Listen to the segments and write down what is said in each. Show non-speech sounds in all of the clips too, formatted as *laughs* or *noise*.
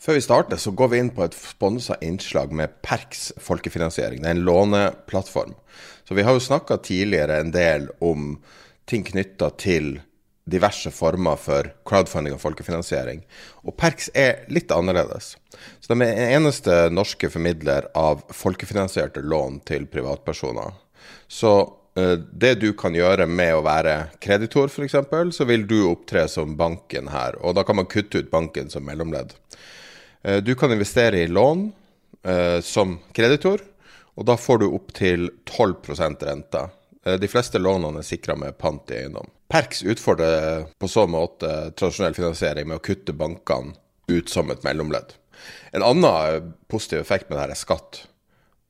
Før vi starter, så går vi inn på et sponsa innslag med Perks folkefinansiering. Det er en låneplattform. Så vi har jo snakka tidligere en del om ting knytta til diverse former for crowdfunding og folkefinansiering. Og Perks er litt annerledes. Så de er eneste norske formidler av folkefinansierte lån til privatpersoner. Så eh, det du kan gjøre med å være kreditor, f.eks., så vil du opptre som banken her. Og da kan man kutte ut banken som mellomledd. Eh, du kan investere i lån eh, som kreditor, og da får du opptil 12 rente. Eh, de fleste lånene er sikra med pant i eiendom. Perks utfordrer på så måte tradisjonell finansiering med å kutte bankene ut som et mellomledd. En annen positiv effekt med dette er skatt.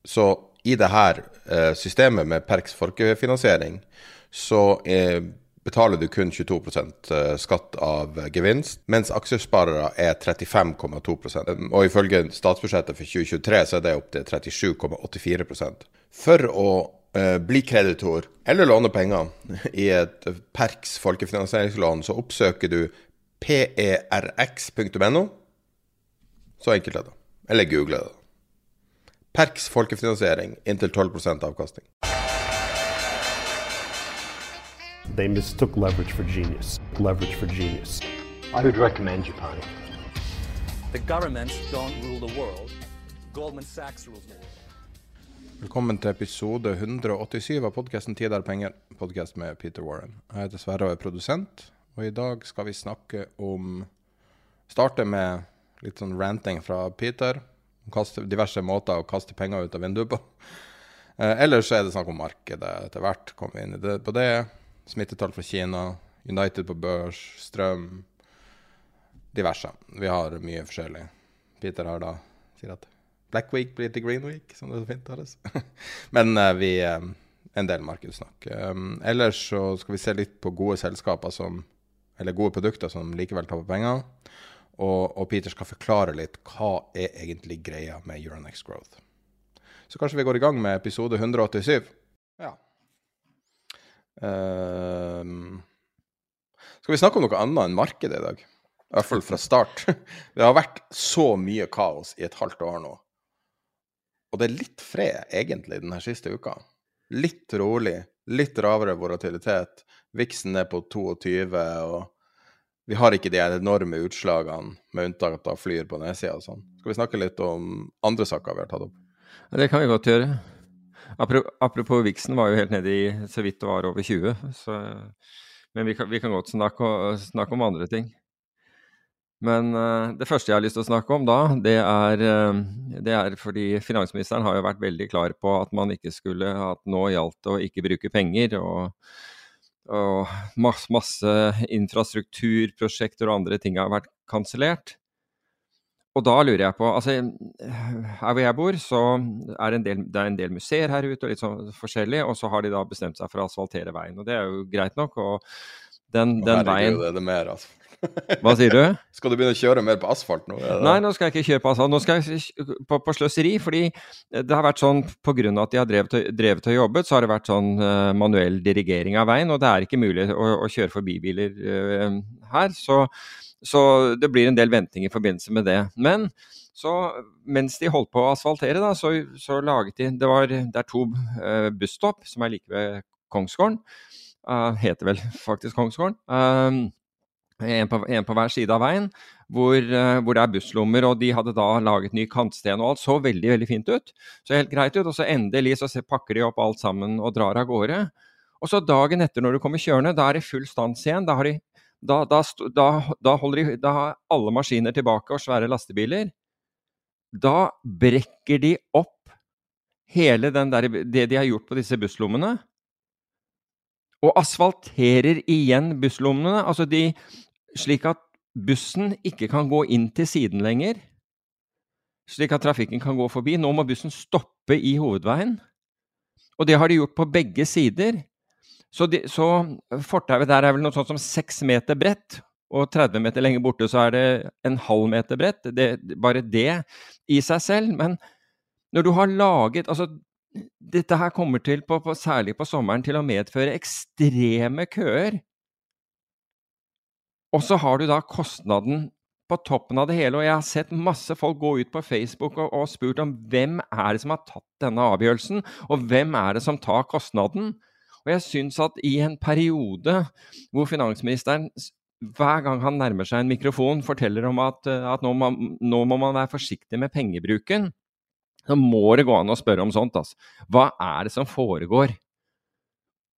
Så i dette systemet med Perks folkefinansiering, så betaler du kun 22 eh, skatt av gevinst, mens aksjesparere er 35,2% Og ifølge statsbudsjettet for 2023 så er det opp til 37,84 For å eh, bli kreditor eller låne penger i et Perks folkefinansieringslån, så oppsøker du perx.no. Så enkelt er det. Eller google det. Perks folkefinansiering inntil 12% avkastning. They mistook leverage for genius. Leverage for genius. I would recommend Japan. The governments don't rule the world. Goldman Sachs rules the world. Velkommen til episode 187 av podkasten 'Tid er penger', podkast med Peter Warren. Jeg heter Sverre og er produsent, og i dag skal vi snakke om Starte med litt sånn ranting fra Peter. Kaste, diverse måter å kaste penger ut av vinduet på. Eh, ellers så er det snakk om markedet etter hvert. Kommer vi inn i det, på det. Smittetall fra Kina, United på børs, strøm Diverse. Vi har mye forskjellig. Peter har da sier at Black Week blir til Green Week, som det så fint høres. *laughs* Men uh, vi uh, En del markedssnakk. Um, ellers så skal vi se litt på gode selskaper som Eller gode produkter som likevel taper penger. Og, og, Peter skal forklare litt hva er egentlig greia med Euronext Growth. Så kanskje vi går i gang med episode 187. Ja. Uh, skal vi snakke om noe annet enn markedet i dag? I hvert fall fra start. *laughs* Det har vært så mye kaos i et halvt år nå. Og det er litt fred, egentlig, denne siste uka. Litt rolig, litt lavere volatilitet. Viksen er på 22, og vi har ikke de enorme utslagene, med unntak av flyr på nedsida og sånn. Skal vi snakke litt om andre saker vi har tatt opp? Det kan vi godt gjøre. Apropos Vixen var jo helt nede i så vidt det var over 20. Så, men vi kan, vi kan godt snakke, snakke, om andre ting. Men uh, det første jeg har lyst til å snakke om da, det er, uh, det er, fordi finansministeren har jo vært veldig klar på at man ikke skulle At nå gjaldt det å ikke bruke penger. og og masse, masse infrastrukturprosjekter og andre ting har vært kansellert. Og da lurer jeg på altså Her hvor jeg bor, så er det en del, det er en del museer her ute og litt sånn forskjellig, og så har de da bestemt seg for å asfaltere veien. Og det er jo greit nok. Og den, den veien er det mer asfalt. *laughs* Hva sier du? Skal du begynne å kjøre mer på asfalt nå? Nei, nå skal jeg ikke kjøre på asfalt. Nå skal jeg på, på sløseri. Fordi det har vært sånn pga. at de har drevet, drevet, og jobbet, så har det vært sånn uh, manuell dirigering av veien. Og det er ikke mulig å, å kjøre forbi biler uh, her. Så så det blir en del venting i forbindelse med det. Men så mens de holdt på å asfaltere, da, så, så laget de Det, var, det er to uh, busstopp som er like ved Kongsgården. Uh, heter vel faktisk Kongsgården. Uh, en på, en på, hver side av veien, hvor, hvor, det er busslommer. Og de hadde da laget ny kantsten, og alt så veldig veldig fint ut. Så helt greit ut. Og så endelig så pakker de opp alt sammen og drar av gårde. Og så dagen etter, når du kommer kjørende, da er det full stans igjen. Da har, de, da, da, da, de, da har alle maskiner tilbake og svære lastebiler. Da brekker de opp hele der, det de har gjort på disse busslommene, og asfalterer igjen busslommene. Altså de slik at bussen ikke kan gå inn til siden lenger, slik at trafikken kan gå forbi. Nå må bussen stoppe i hovedveien. Og det har de gjort på begge sider. Så, de, så fortauet der er vel noe sånt som seks meter bredt, og 30 meter lenger borte så er det en halv meter bredt. Det, bare det i seg selv. Men når du har laget Altså, dette her kommer til, på, på, særlig på sommeren, til å medføre ekstreme køer. Og så har du da kostnaden på toppen av det hele. Og jeg har sett masse folk gå ut på Facebook og, og spurt om hvem er det som har tatt denne avgjørelsen, og hvem er det som tar kostnaden? Og jeg syns at i en periode hvor finansministeren hver gang han nærmer seg en mikrofon, forteller om at, at nå, må, nå, må, man være forsiktig med pengebruken, så må det gå an å spørre om sånt. Altså. Hva er det som foregår?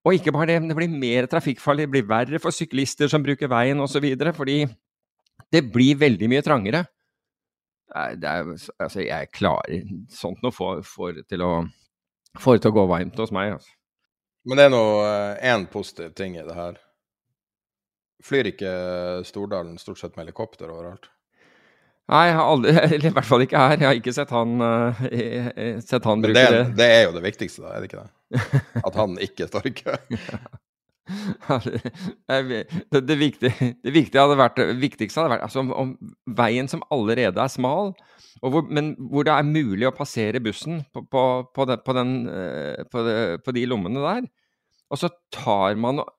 Og ikke bare det, men det blir mer trafikkfarlig, det blir verre for syklister som bruker veien osv. Fordi det blir veldig mye trangere. Er, altså, jeg klarer sånt noe for, for, til å, for til å gå varmt hos meg. Altså. Men det er nå én eh, positiv ting i det her. Flyr ikke Stordalen stort sett med helikopter overalt? Nei, jeg har aldri, *laughs* eller i hvert fall ikke her. Jeg har ikke sett han, uh, sett han bruke det, det. er jo det viktigste, da, er det ikke det? *laughs* At han ikke står i kø. det, det, viktige, det viktige hadde vært, viktigste hadde vært altså, om, om, veien som allerede er smal, hvor, men hvor det er mulig å passere bussen på, på, på, den, den, de, på de lommene der. Og så tar man og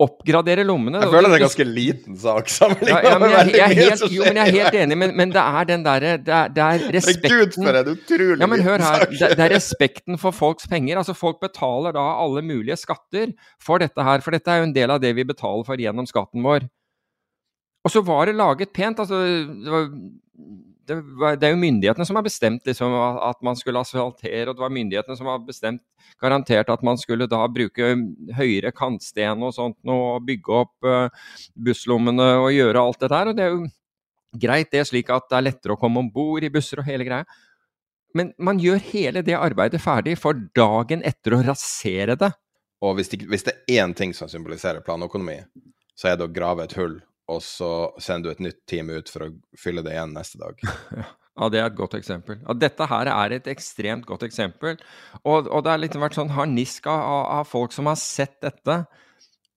oppgraderer lommene. Jeg føler det er en ganske liten sak sammenlignet ja, ja, med veldig mye helt, som skjer. Jo, men jeg er helt enig, men, men det er den derre det, det, er respekten Gud, for en utrolig ja, men hør her, det, det, er respekten for folks penger. Altså, folk betaler da alle mulige skatter for dette her, for dette er jo en del av det vi betaler for gjennom skatten vår. Og så var det laget pent. altså det var det, er jo myndighetene som har bestemt liksom, at man skulle asfaltere, og det var myndighetene som har bestemt garantert at man skulle da bruke høyere kantsten og sånt og bygge opp uh, busslommene og gjøre alt det der. og det er jo greit det, er slik at det er lettere å komme om bord i busser og hele greia. Men man gjør hele det arbeidet ferdig for dagen etter å rasere det. Og hvis det, hvis det er én ting som symboliserer planøkonomi, så er det å grave et hull og så sender du et nytt team ut for å fylle det igjen neste dag. *laughs* Ja, det er et godt eksempel. Ja, dette her er et ekstremt godt eksempel. Og, og det har liksom vært sånn harnisk av, av, folk som har sett dette.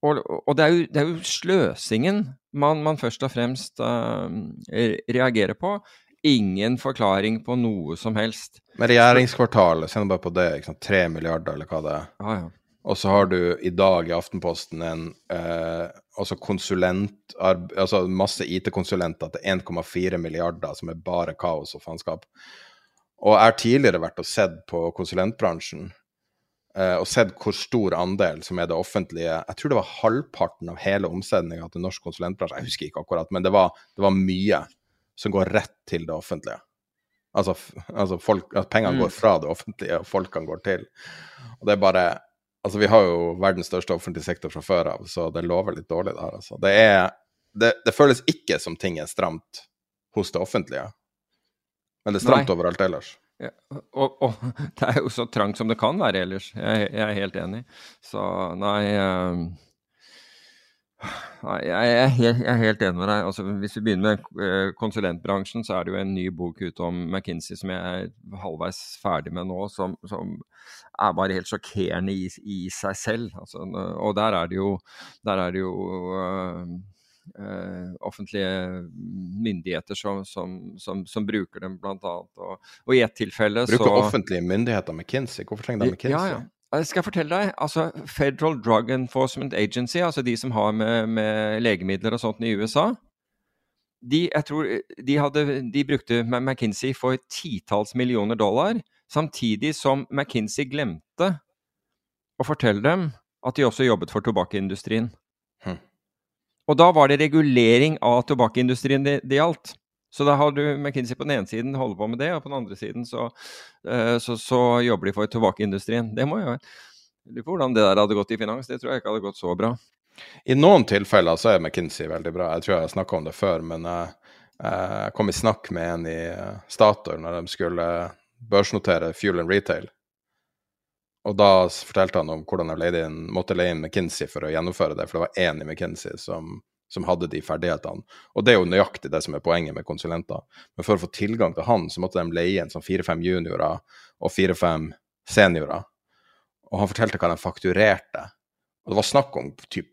Og, og det, er jo, det, er jo, sløsingen man, man først og fremst uh, reagerer på. Ingen forklaring på noe som helst. Med regjeringskvartalet, se bare på det. Tre milliarder, eller hva det er. Ah, ja. Og så har du i dag i Aftenposten en eh, altså konsulent, altså masse IT-konsulenter til 1,4 milliarder, som er bare kaos og faenskap. Og jeg har tidligere vært og sett på konsulentbransjen eh, og sett hvor stor andel som er det offentlige Jeg tror det var halvparten av hele omsetninga til norsk konsulentbransje, jeg husker ikke akkurat, men det var, det var mye som går rett til det offentlige. Altså, altså folk, at pengene mm. går fra det offentlige, og folkene går til. Og det er bare Altså, vi har jo verdens største offentlige sektor fra før av, så det lover litt dårlig, det her. Altså. Det, er, det, det, føles ikke som ting er stramt hos det offentlige, men det er stramt nei. overalt ellers. Ja, og, og, *laughs* det er jo så trangt som det kan være ellers. Jeg, jeg er helt enig. Så Nei, jeg er, helt, jeg er, helt, enig med deg. Altså, hvis vi begynner med eh, konsulentbransjen, så er det jo en ny bok ute om McKinsey som jeg er halvveis ferdig med nå, som, som er bare helt sjokkerende i, i seg selv. Altså, og der er det jo, er det jo øh, uh, offentlige myndigheter som, som, som, bruker dem, annet. Og, og i ett tilfelle Bruker så, offentlige myndigheter McKinsey? Hvorfor trenger de McKinsey? Ja, ja. Jeg fortelle deg, altså Federal Drug Enforcement Agency, altså de som har med, med legemidler og sånt i USA, de, jeg tror, de, hadde, de brukte McKinsey for titalls millioner dollar, samtidig som McKinsey glemte å fortelle dem at de også jobbet for tobakkindustrien. Hm. Og da var det regulering av tobakkindustrien det, det gjaldt. Så da har du McKinsey på den ene siden holder på med det, og på den andre siden så, uh, så, så jobber de for tobakkindustrien. Det må jo Lurer på hvordan det der hadde gått i finans. Det tror jeg ikke hadde gått så bra. I noen tilfeller så er McKinsey veldig bra. Jeg tror jeg har snakka om det før, men jeg, jeg kom i snakk med en i Statoil når de skulle børsnotere Fuel and Retail. Og da fortalte han om hvordan de måtte leie inn McKinsey for å gjennomføre det, for det var én i McKinsey som som hadde de ferdighetene. Og det er jo nøyaktig det som er poenget med konsulenter. Men for å få tilgang til han, så måtte de leie inn sånn fire-fem juniorer og fire-fem seniorer. Og han fortalte hva de fakturerte. Og det var snakk om typ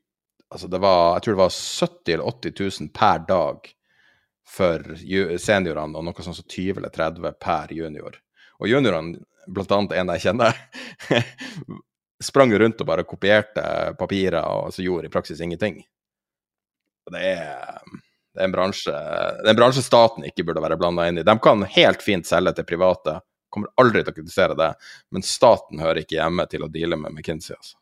altså det var, Jeg tror det var 70 eller 80 000 per dag for seniorene, og noe sånn som 20 eller 30 per junior. Og juniorene, blant annet en jeg kjenner, *laughs* sprang rundt og bare kopierte papirer og så gjorde i praksis ingenting. Det er, det er, bransje, det er en bransje staten ikke burde være blanda inn i. De kan helt fint selge til private, kommer aldri til å kritisere det, men staten hører ikke hjemme til å deale med McKinsey. altså.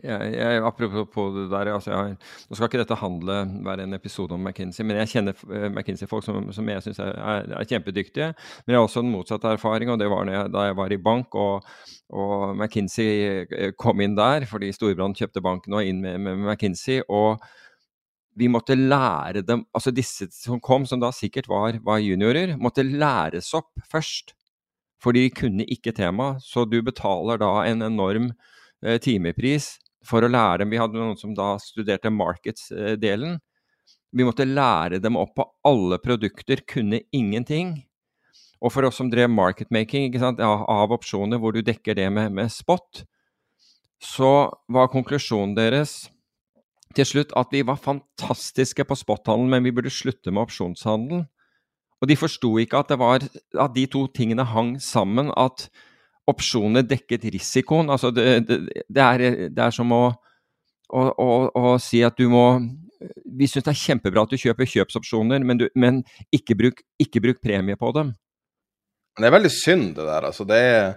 Jeg, jeg, apropos det der, altså jeg, Nå skal ikke dette handle være en episode om McKinsey, men jeg kjenner uh, McKinsey-folk som, som, jeg syns er, er, er, kjempedyktige. Men jeg har også en motsatt erfaring, og det var jeg, da jeg var i bank og, og, McKinsey eh, kom inn der fordi Storbrann kjøpte banken og inn med, med McKinsey. og vi måtte lære dem Altså disse som kom, som da sikkert var, var juniorer, måtte læres opp først. For de kunne ikke temaet. Så du betaler da en enorm eh, timepris for å lære dem. Vi hadde noen som da studerte markets-delen. Vi måtte lære dem opp på alle produkter, kunne ingenting. Og for oss som drev marketmaking sant, av opsjoner, hvor du dekker det med, med spot, så var konklusjonen deres til slutt at vi var fantastiske på spothandel, men vi burde slutte med opsjonshandel. Og de forsto ikke at, var, at, de to tingene hang sammen, at opsjoner dekket risikoen. Altså det, det, det, er, det er, som å, å, å, å, si at du må Vi syns det er kjempebra at du kjøper kjøpsopsjoner, men, du, men ikke, bruk, ikke, bruk, premie på dem. Det er veldig synd, det der. Altså, det er,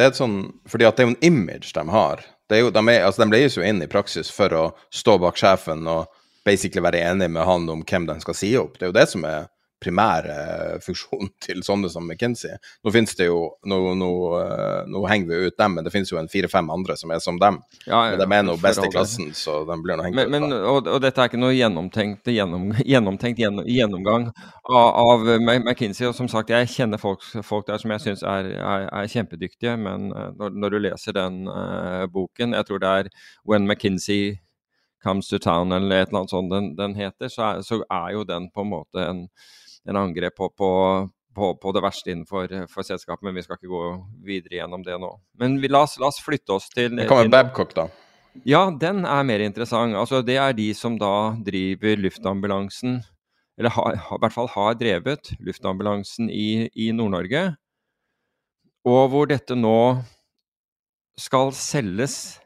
er sånn Fordi at det er jo en image de har. Jo, de, er, altså, de leies jo inn i praksis for å stå bak sjefen og basically være enig med han om hvem de skal si opp. Det er jo det som er primære funksjonen *laughs* til sånne som McKinsey. Nå finnes det jo, nå, nå, eh, nå henger vi ut dem, men det finnes jo en fire-fem andre som er som dem. Ja, ja, men de er nå best i klassen, så de blir nå hengt men, ut. Men, og, og, dette er ikke noe gjennomtenkt, gjennom, *laughs* gjennomtenkt gjennom, gjennomgang av, av, McKinsey. Og som sagt, jeg kjenner folk, folk der som jeg syns er, er, er, kjempedyktige, men eh, når, når, du leser den uh, boken, jeg tror det er When McKinsey Comes to Town eller et eller annet sånt den, den heter, så er, så er jo den på en måte en en angrep på, på, på, på, det verste innenfor for selskapet, men vi skal ikke gå videre gjennom det nå. Men vi, la, oss, la, oss, flytte oss til Det kommer Babcock, da. Ja, den er mer interessant. Altså, det er de som da driver luftambulansen, eller har, i hvert fall har drevet luftambulansen i, i Nord-Norge. Og hvor dette nå skal selges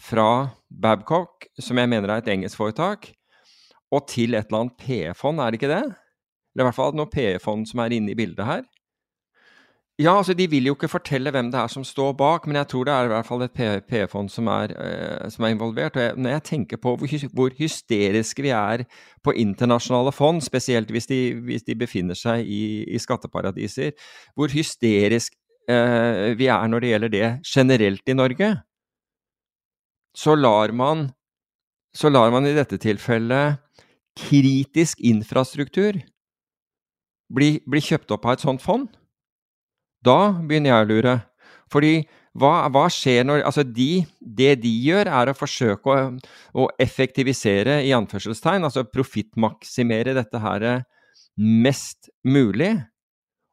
fra Babcock, som jeg mener er et engelsk foretak, og til et eller annet P-fond, er det ikke det? Eller i hvert fall noen PE-fond som er inne i bildet her. Ja, altså De vil jo ikke fortelle hvem det er som står bak, men jeg tror det er i hvert fall et PE-fond som, eh, som, er involvert. Og jeg, når jeg tenker på hvor, hysteriske vi er på internasjonale fond, spesielt hvis de, hvis de befinner seg i, i, skatteparadiser, hvor hysterisk eh, vi er når det gjelder det generelt i Norge, så lar man, så lar man i dette tilfellet kritisk infrastruktur bli, bli, kjøpt opp av et sånt fond? Da begynner jeg å lure. Fordi hva, hva skjer når Altså, de, det de gjør, er å forsøke å, å effektivisere, i anførselstegn, altså profittmaksimere dette her mest mulig.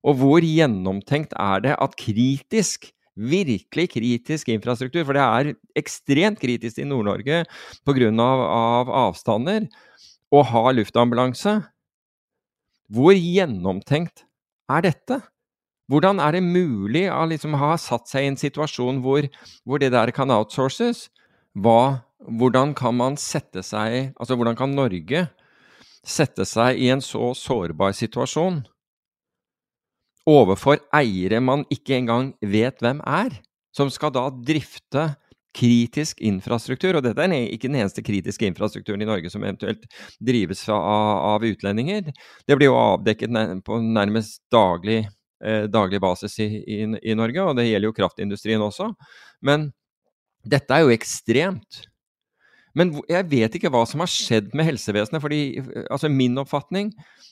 Og hvor gjennomtenkt er det at kritisk, virkelig kritisk infrastruktur, for det er ekstremt kritisk i Nord-Norge pga. Av, av avstander, å ha luftambulanse hvor gjennomtenkt er dette? Hvordan er det mulig å liksom ha satt seg i en situasjon hvor, hvor det der kan outsources? Hva, hvordan kan man sette seg Altså, hvordan kan Norge sette seg i en så sårbar situasjon overfor eiere man ikke engang vet hvem er, som skal da drifte kritisk infrastruktur, og dette er ikke den eneste kritiske infrastrukturen i Norge som eventuelt drives av, av utlendinger. Det blir jo avdekket på nærmest daglig, eh, daglig basis i, i, i, Norge, og det gjelder jo kraftindustrien også. Men dette er jo ekstremt. Men jeg vet ikke hva som har skjedd med helsevesenet. fordi altså Min oppfatning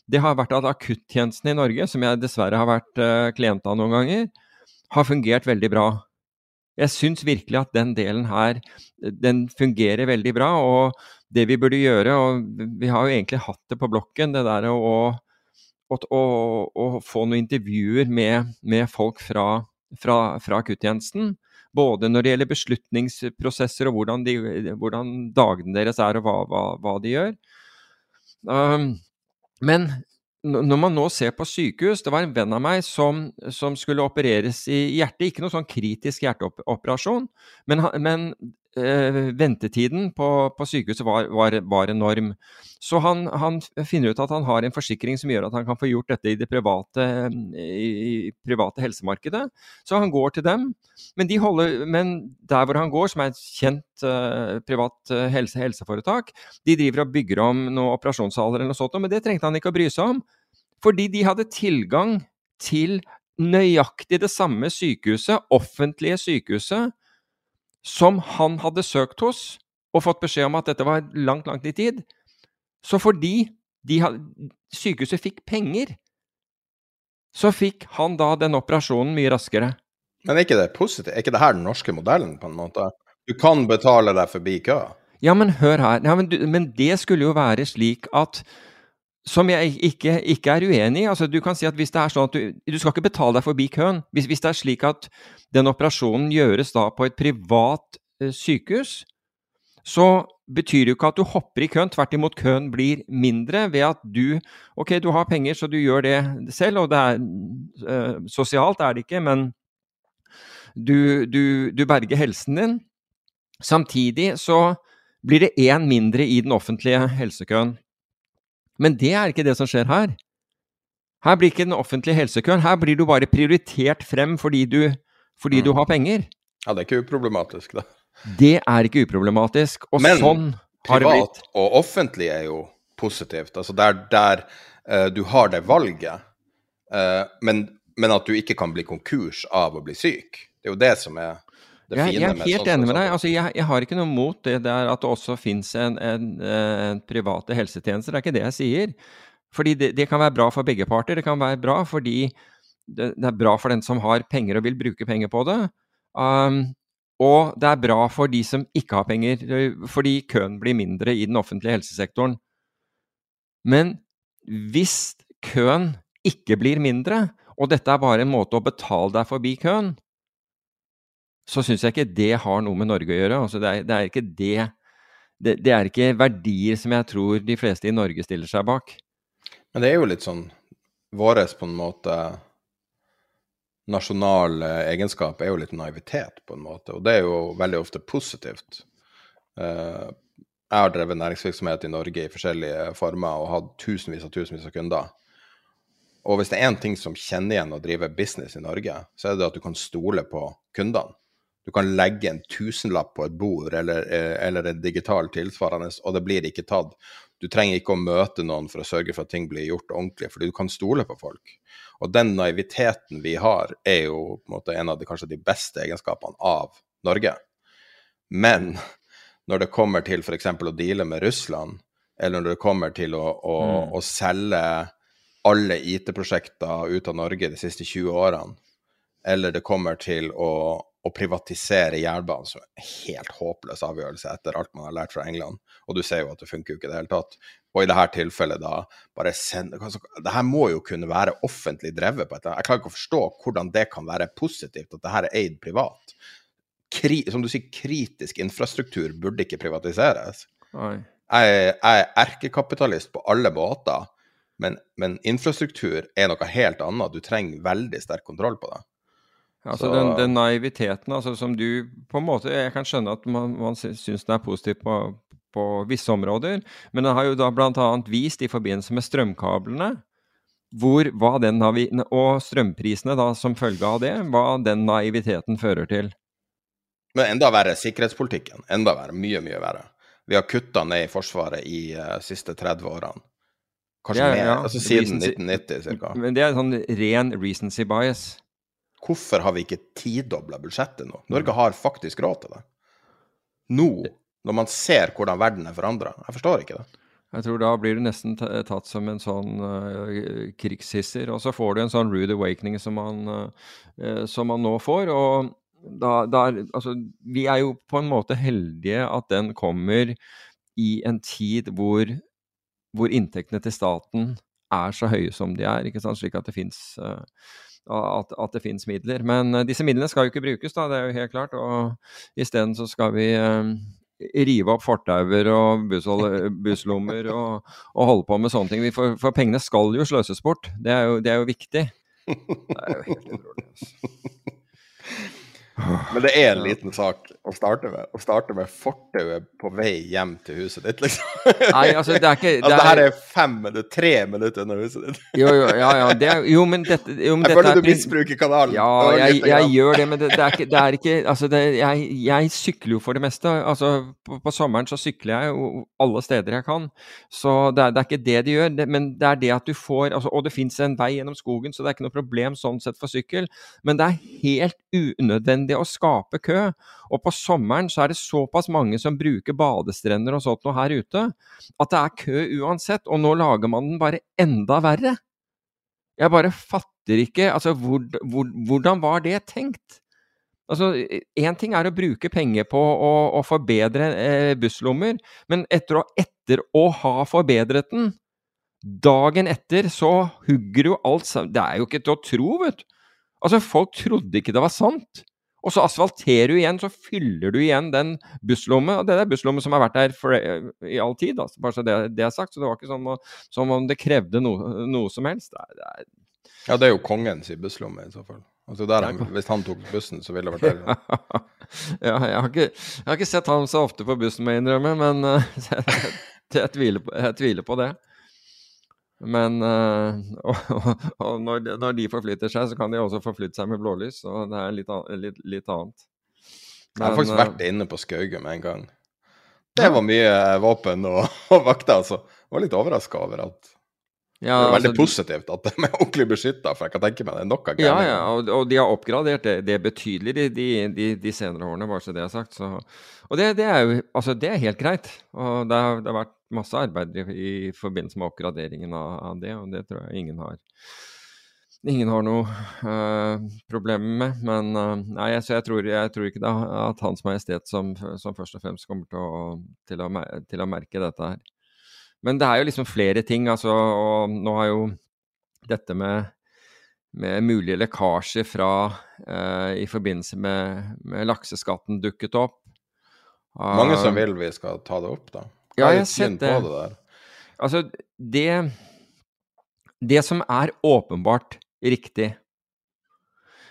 det har vært at akuttjenesten i Norge, som jeg dessverre har vært uh, klient av noen ganger, har fungert veldig bra. Jeg syns virkelig at den delen her den fungerer veldig bra. Og det vi burde gjøre, og vi har jo egentlig hatt det på blokken, det der å, å, å, å få noen intervjuer med, med folk fra, fra, fra akuttjenesten. Både når det gjelder beslutningsprosesser og hvordan, de, hvordan dagene deres er og hva, hva, hva de gjør. Um, men når man nå ser på sykehus Det var en venn av meg som, som skulle opereres i hjertet. Ikke noe sånn kritisk hjerteoperasjon, men, men eh, ventetiden på, på sykehuset var, var, var, enorm. Så han, han, finner ut at han har en forsikring som gjør at han kan få gjort dette i det private, i private helsemarkedet. Så han går til dem. Men, de holder, men der hvor han går, som er et kjent eh, privat uh, helse, helseforetak, de driver og bygger om noen operasjonssaler eller noe sånt, men det trengte han ikke å bry seg om. Fordi de hadde tilgang til nøyaktig det samme sykehuset, offentlige sykehuset, som han hadde søkt hos og fått beskjed om at dette var langt, langt i tid. Så fordi had, sykehuset fikk penger, så fikk han da den operasjonen mye raskere. Men er ikke det positivt? Er ikke det her den norske modellen, på en måte? Du kan betale deg forbi køa? Ja, men hør her. Ja, men, du, men, det skulle jo være slik at som jeg ikke, ikke, er uenig i. Altså, du kan si at hvis det er sånn at du, du skal ikke betale deg forbi køen. Hvis, hvis, det er slik at den operasjonen gjøres da på et privat eh, sykehus, så betyr det jo ikke at du hopper i køen. Tvert imot, køen blir mindre ved at du Ok, du har penger, så du gjør det selv, og det er eh, Sosialt er det ikke, men du, du, du berger helsen din. Samtidig så blir det én mindre i den offentlige helsekøen. Men det er ikke det som skjer her. Her blir ikke den offentlige helsekøen. Her blir du bare prioritert frem fordi du, fordi mm. du har penger. Ja, det er ikke uproblematisk, da. Det er ikke uproblematisk. Og Men, sånn har det blitt. Men privat og offentlig er jo positivt. Altså der, der uh, du har det valget, uh, men, men, at du ikke kan bli konkurs av å bli syk. Det er jo det som er. Jeg, jeg er helt enig med deg. Altså, jeg, jeg, har ikke noe mot det der at det også fins en, en, en, private helsetjenester. Det er ikke det jeg sier. Fordi det, det, kan være bra for begge parter. Det kan være bra fordi det, det, er bra for den som har penger og vil bruke penger på det. Um, og det er bra for de som ikke har penger, fordi køen blir mindre i den offentlige helsesektoren. Men hvis køen ikke blir mindre, og dette er bare en måte å betale deg forbi køen, så syns jeg ikke det har noe med Norge å gjøre. Altså det, er, det, er, ikke det, det Det er ikke verdier som jeg tror de fleste i Norge stiller seg bak. Men det er jo litt sånn Våres på en måte nasjonale egenskap er jo litt naivitet, på en måte. Og det er jo veldig ofte positivt. Uh, jeg har drevet næringsvirksomhet i Norge i forskjellige former og hatt tusenvis og tusenvis av kunder. Og hvis det er én ting som kjenner igjen å drive business i Norge, så er det at du kan stole på kundene. Du kan legge en tusenlapp på et bord eller, eh, eller en digital tilsvarende, og det blir ikke tatt. Du trenger ikke å møte noen for å sørge for at ting blir gjort ordentlig, fordi du kan stole på folk. Og den naiviteten vi har, er jo en, måte, en av de, kanskje de beste egenskapene av Norge. Men når det kommer til f.eks. å deale med Russland, eller når det kommer til å, å, mm. å selge alle IT-prosjekter ut av Norge de siste 20 årene, eller det kommer til å, å privatisere jernbanen, som en helt håpløs avgjørelse etter alt man har lært fra England. Og du ser jo at det funker jo ikke i det hele tatt. Og i dette tilfellet, da bare send, Det her må jo kunne være offentlig drevet på et Jeg klarer ikke å forstå hvordan det kan være positivt at det her er eid privat. Kri, som du sier, kritisk infrastruktur burde ikke privatiseres. Jeg, jeg er erkekapitalist på alle måter, men, men infrastruktur er noe helt annet. Du trenger veldig sterk kontroll på det. Altså den, den, naiviteten altså, som du på en måte Jeg kan skjønne at man, man syns den er positiv på, på, visse områder, men den har jo da bl.a. vist i forbindelse med strømkablene hvor, hva den og strømprisene da som følge av det, hva den naiviteten fører til. Men enda verre sikkerhetspolitikken. Enda verre. Mye, mye verre. Vi har kutta ned i Forsvaret i uh, siste 30 årene. Kanskje Ja, mer. ja. Altså siden Recency- 1990 ca. Men det er sånn ren recency bias. Hvorfor har vi ikke tidobla budsjettet nå? Norge har faktisk råd til det. Nå, når man ser hvordan verden er forandra. Jeg forstår ikke det. Jeg tror da blir du nesten tatt som en sånn uh, krigshisser, og så får du en sånn rude awakening som man, uh, eh, som man nå får. Og da, da Altså, vi er jo på en måte heldige at den kommer i en tid hvor, hvor inntektene til staten er så høye som de er, ikke sant? slik at det fins at, at det finnes midler. Men eh, disse midlene skal jo ikke brukes, da, det er jo helt klart. Og isteden så skal vi eh, rive opp fortauer og busslommer og, og holde på med sånne ting. For, for pengene skal jo sløses bort. Det er jo, det er jo viktig. Det er jo helt utrolig. Altså. Men det er en liten sak å starte med. Å starte med fortauet på vei hjem til huset ditt, liksom. Nei, altså, det er ikke *laughs* Altså, det her er fem minutter, tre minutter unna huset ditt. Jo, jo, ja, ja. Det er, jo, men dette, jo, men Jeg føler er du misbruker kanalen. Ja, Det jeg, jeg gjør det, men det, det, er, ikke, det er ikke Altså, det, jeg, jeg sykler jo for det meste. Altså, på, på sommeren så sykler jeg jo alle steder jeg kan. Så det er, det er ikke det de gjør, det, men det er det at du får altså, Og det fins en vei gjennom skogen, så det er ikke noe problem sånn sett for sykkel. Men det er helt unødvendig å skape kø. Og på sommeren så er det såpass mange som bruker badestrender og sånt noe her ute, at det er kø uansett. Og nå lager man den bare enda verre. Jeg bare fatter ikke Altså, hvor, hvor, hvordan var det tenkt? Altså, Én ting er å bruke penger på å, å forbedre eh, busslommer, men etter å, etter å ha forbedret den, dagen etter så hugger jo alt sammen Det er jo ikke til å tro, vet du. Altså, folk trodde ikke det var sant. Og så asfalterer du igjen, så fyller du igjen den busslommen. Og det er busslommen som har vært der for, i all tid, altså. bare så det, det er sagt. Så det var ikke å- som om det krevde noe, noe som helst. Det er, det er Ja, det er jo kongens busslomme, i så fall. Altså han, hvis han tok bussen, så ville det vært der. *laughs* ja, jeg har, ikke, jeg har ikke sett han så ofte på bussen, må jeg innrømme, men eh, jeg, *laughs* jeg, tviler på, jeg tviler på det. Men eh, *laughs* og, og, og når, de, når de forflytter seg, så kan de også forflytte seg med blålys, og det er litt, litt, litt annet. Jeg har faktisk eh, vært inne på Skaugum en gang. Det var mye eh, våpen og, *laughs* og vakter, altså. Jeg var litt overraska over at ja, Det er veldig altså, positivt at de er ordentlig beskytta, for jeg kan tenke meg det er nok av Ja, gærninger. ja, og, og de har oppgradert det, det betydelig de, de, de, senere årene, bare så det er sagt. Så, og det, det er jo altså det er helt greit. Og det har, det har vært masse arbeid i, i forbindelse med oppgraderingen av, av det, og det tror jeg ingen har Ingen har noe uh, problemer med. Men uh, nei, så jeg, tror, jeg tror ikke er at Hans Majestet som, som først og fremst kommer til å, til, å, til å merke dette her. Men det er jo liksom flere ting, altså. Og nå har jo dette med med mulige lekkasjer fra eh, i forbindelse med, med lakseskatten dukket opp. Mange som Um, vil vi skal ta det opp, da. Ja, jeg har sett det. det? Altså, det Det som er åpenbart riktig,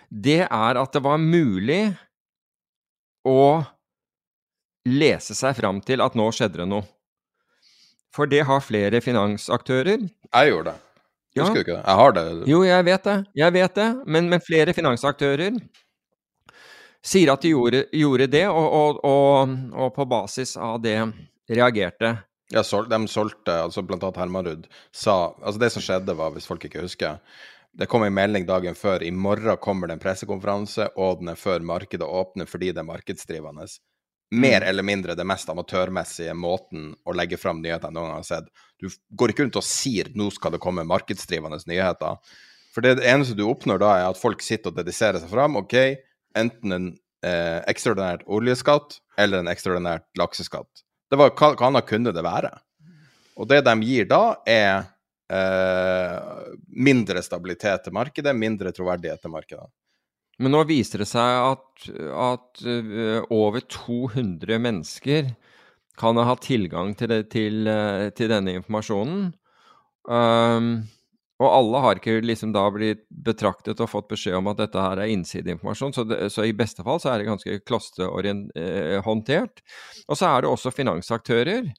det er at det var mulig å lese seg fram til at nå skjedde det noe. For det har flere finansaktører Jeg gjorde det. Ja. Husker du ikke det? Jeg har det. Jo, jeg vet det. Jeg vet det. Men, men flere finansaktører sier at de gjorde, gjorde det, og, og, og, og på basis av det reagerte. Ja, sol, de solgte, altså blant annet Hermanrud sa Altså, det som skjedde, var, hvis folk ikke husker Det kom en melding dagen før. I morgen kommer det en pressekonferanse, og den er før markedet åpner fordi det er markedsdrivende. Mer Mm. eller mindre det mest amatørmessige måten å legge fram nyheter noen gang har sett. Du går ikke rundt og sier 'nå skal det komme markedsdrivende nyheter'. For det, det eneste du oppnår da, er at folk sitter og dediserer seg fram. OK, enten en eh, ekstraordinært oljeskatt eller en ekstraordinært lakseskatt. Det var hva, hva annet kunne det være? Og det de gir da, er eh, mindre stabilitet til markedet, mindre troverdighet til markedet. Men nå viser det seg at, at øh, over 200 mennesker kan ha tilgang til, det, til, øh, til denne informasjonen. Um, og alle har ikke liksom da blitt betraktet og fått beskjed om at dette her er innsideinformasjon, så, så i beste fall så er det ganske klosterhåndtert. Og så er det også finansaktører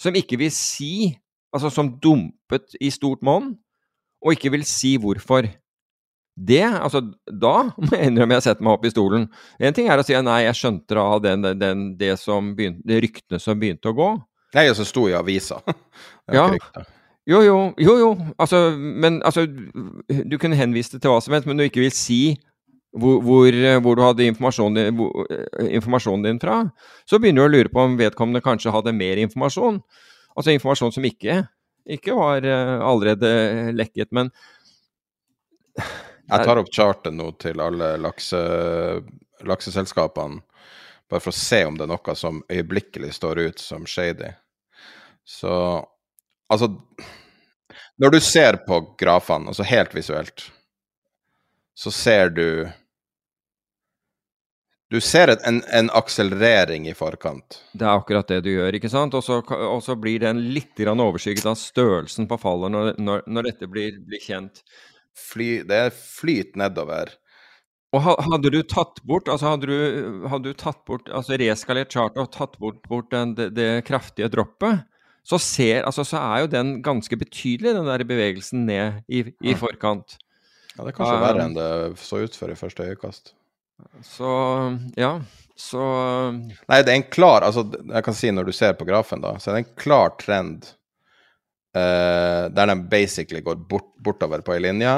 som ikke vil si, altså som dumpet i stort monn, og ikke vil si hvorfor. Det, altså, da må jeg innrømme jeg setter meg opp i stolen. En ting er å si nei, jeg skjønte da den, den, det, som begynte, det ryktene som begynte å gå. Nei, som sto i avisa. *laughs* Ja. Jo, jo, jo, jo. Altså, men altså Du kunne henvist det til hva som helst, men du ikke vil si hvor, hvor, hvor du hadde informasjonen hvor, eh, informasjonen din fra, så begynner du å lure på om vedkommende kanskje hadde mer informasjon. Altså informasjon som ikke, ikke var eh, allerede lekket. Men Jeg tar opp charten nå til alle lakse, lakseselskapene, bare for å se om det er noe som øyeblikkelig står ut som shady. Så altså Når du ser på grafene, altså helt visuelt, så ser du Du ser en, en akselerering i forkant. det er akkurat det du gjør, ikke sant? Og så, blir den litt overskygget av størrelsen på fallet når, når, når dette blir, blir kjent. Fly, det er flyt nedover. Og hadde du tatt bort, altså hadde du, hadde du tatt bort, altså reskalert charter og tatt bort, bort den, det, det kraftige droppet, så, ser, altså, så er jo den ganske betydelig, den der bevegelsen ned i, i forkant. Ja, det er kanskje Um, verre enn det så ut for i første øyekast. Så ja, så Nei, det er en klar altså Jeg kan si når du ser på grafen, da, så er det en klar trend eh, der de basically går bort, bortover på ei linje.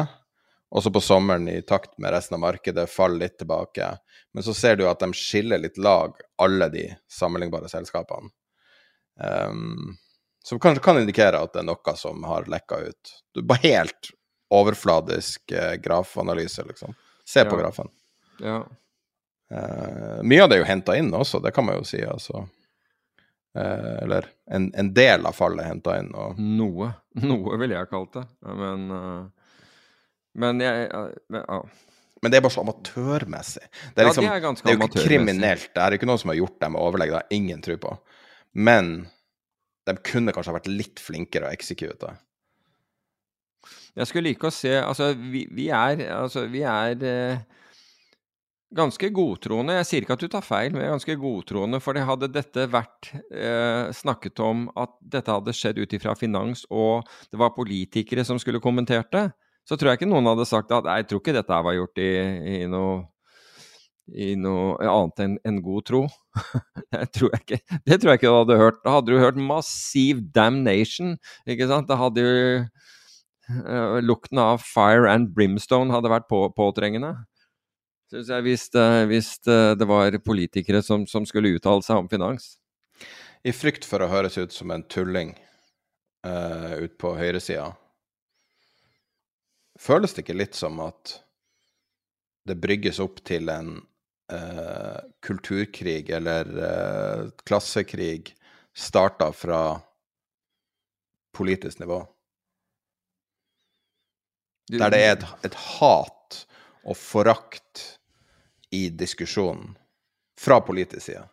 Og så på sommeren, i takt med resten av markedet, faller litt tilbake. Men så ser du at de skiller litt lag, alle de sammenlignbare selskapene. Um, som kanskje kan indikere at det er noe som har lekka ut. Du, bare helt overfladisk eh, grafanalyse, liksom. Se på Ja. grafen. ja. Uh, mye av det er jo henta inn også, det kan man jo si. altså. Eh, eller en, en del av fallet henta inn. Og, Noe. *laughs* Noe ville jeg kalt det. Men, eh, men jeg men, ja. men det er bare så amatørmessig. Det er, Ja, liksom, det er det er jo ikke kriminelt. Det er ikke noen som har gjort det med overlegg, det har ingen tro på. Men de kunne kanskje ha vært litt flinkere å eksekute. Jeg skulle like å se Altså, vi, vi er, altså, vi er eh, ganske godtroende. Jeg sier ikke at du tar feil, men jeg er ganske godtroende. For det hadde dette vært eh, snakket om at dette hadde skjedd ut ifra finans, og det var politikere som skulle kommentert det, så tror jeg ikke noen hadde sagt at jeg tror ikke dette var gjort i, i noe i noe annet enn en god tro. *laughs* det, tror jeg ikke, det tror jeg ikke du hadde hørt. Da hadde du hørt massiv damnation, ikke sant? Da hadde jo uh, lukten av fire and brimstone hadde vært på, påtrengende. Synes jeg, hvis, det, hvis det, det var politikere som, som skulle uttale seg om finans. I frykt for å høres ut som en tulling uh, ut på høyresida, føles det ikke litt som at det brygges opp til en uh, kulturkrig eller uh, klassekrig starta fra politisk nivå? Der det er et, et hat og forakt i diskusjonen fra politisk side.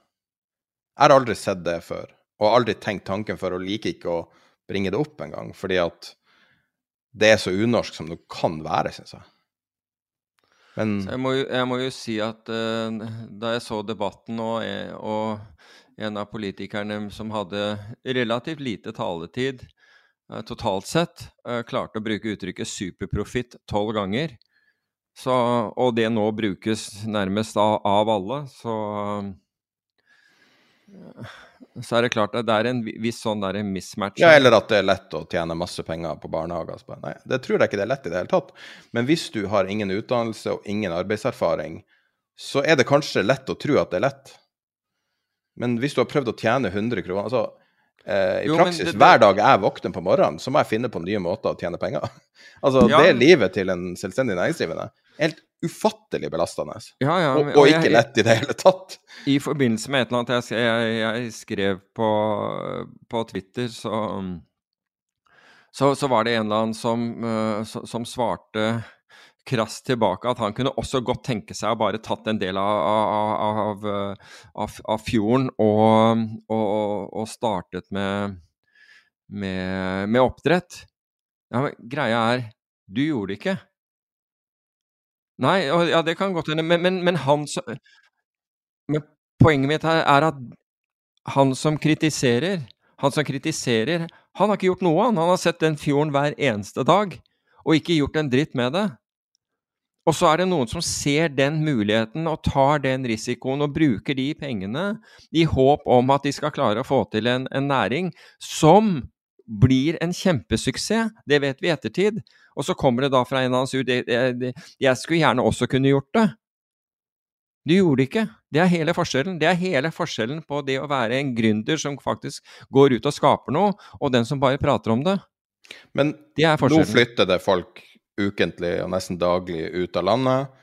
Jeg har aldri sett det før, og aldri tenkt tanken før, og liker ikke å bringe det opp engang, fordi at det er så unorsk som det kan være, syns jeg. Men Jeg må, jo, jeg må jo si at uh, da jeg så debatten og, eh, og en av politikerne som hadde relativt lite taletid eh, totalt sett, eh, klarte å bruke uttrykket 'superprofitt' tolv ganger, så, og det nå brukes nærmest av, av alle, så eh, så er det klart at det er en viss sånn der mismatch. Ja, eller at det er lett å tjene masse penger på barnehager. Nei, det tror jeg ikke det er lett i det hele tatt. Men hvis du har ingen utdannelse og ingen arbeidserfaring, så er det kanskje lett å tro at det er lett. Men hvis du har prøvd å tjene 100 kroner altså, eh, I Jo, praksis, det- hver dag jeg våkner på morgenen, så må jeg finne på nye måter å tjene penger. *laughs* altså, Ja. Det er livet til en selvstendig næringsdrivende. Helt ufattelig belastende. Ja, ja, Og, og ikke lett i det hele tatt. I forbindelse med et eller annet jeg, jeg, jeg skrev på, på Twitter, så, så, så var det en eller annen som, eh, som svarte krast tilbake at han kunne også godt tenke seg å bare tatt en del av, av, av, eh, av, av fjorden og, og, og startet med, med, med oppdrett. Ja, men greia er, du gjorde det ikke. Nei, ja, det kan godt hende, men, men, men han som men poenget mitt her er at han som kritiserer, han som kritiserer, han har ikke gjort noe, han. Har sett den fjorden hver eneste dag, og ikke gjort en dritt med det. Og så er det noen som ser den muligheten og tar den risikoen og bruker de pengene i håp om at de skal klare å få til en, en næring som blir en kjempesuksess. Det vet vi i ettertid. Og så kommer det da fra en eller annen ut Jeg skulle gjerne også kunne gjort det. Du gjorde det ikke. Det er hele forskjellen. Det er hele forskjellen på det å være en gründer som faktisk går ut og skaper noe, og den som bare prater om det. Men nå flytter det folk ukentlig og nesten daglig ut av landet,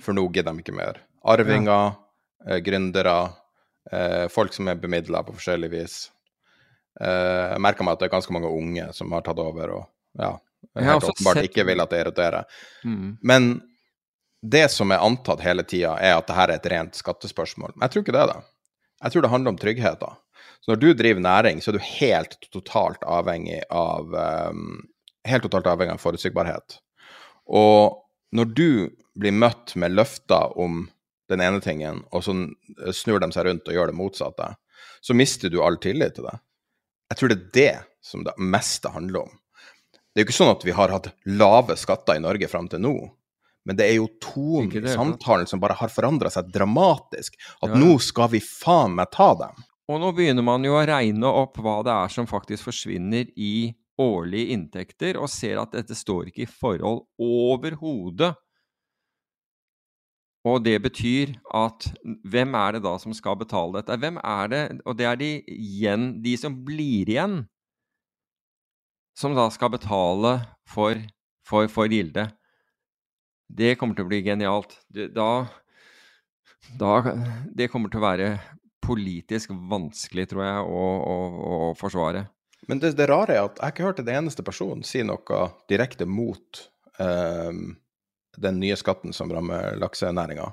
for nå gidder de ikke mer. Arvinger, ja. eh, gründere, eh, folk som er bemidla på forskjellig vis. Eh, jeg merker meg at det er ganske mange unge som har tatt over og ja, helt åpenbart sett... ikke vil at det roterer. Mm. Men det som er antatt hele tida, er at dette er et rent skattespørsmål. Men jeg tror ikke det da. Jeg tror det handler om trygghet. da. Så når du driver næring, så er du helt totalt avhengig av um, helt totalt avhengig av forutsigbarhet. Og når du blir møtt med løfter om den ene tingen, og så snur de seg rundt og gjør det motsatte, så mister du all tillit til det. Jeg tror det er det som det meste handler om. Det er jo ikke sånn at vi har hatt lave skatter i Norge fram til nå. Men det er jo tonen i samtalen som bare har forandra seg dramatisk. At ja. nå skal vi faen meg ta dem. Og nå begynner man jo å regne opp hva det er som faktisk forsvinner i årlige inntekter, og ser at dette står ikke i forhold overhodet. Og det betyr at hvem er det da som skal betale dette? Hvem er det, og det er de igjen, de som blir igjen, som da skal betale for, for, for gildet. Det kommer til å bli genialt. Da, da Det kommer til å være politisk vanskelig, tror jeg, å, å, å forsvare. Men det, det, rare er at jeg har ikke hørt det eneste person si noe direkte mot eh, den nye skatten som rammer laksenæringa.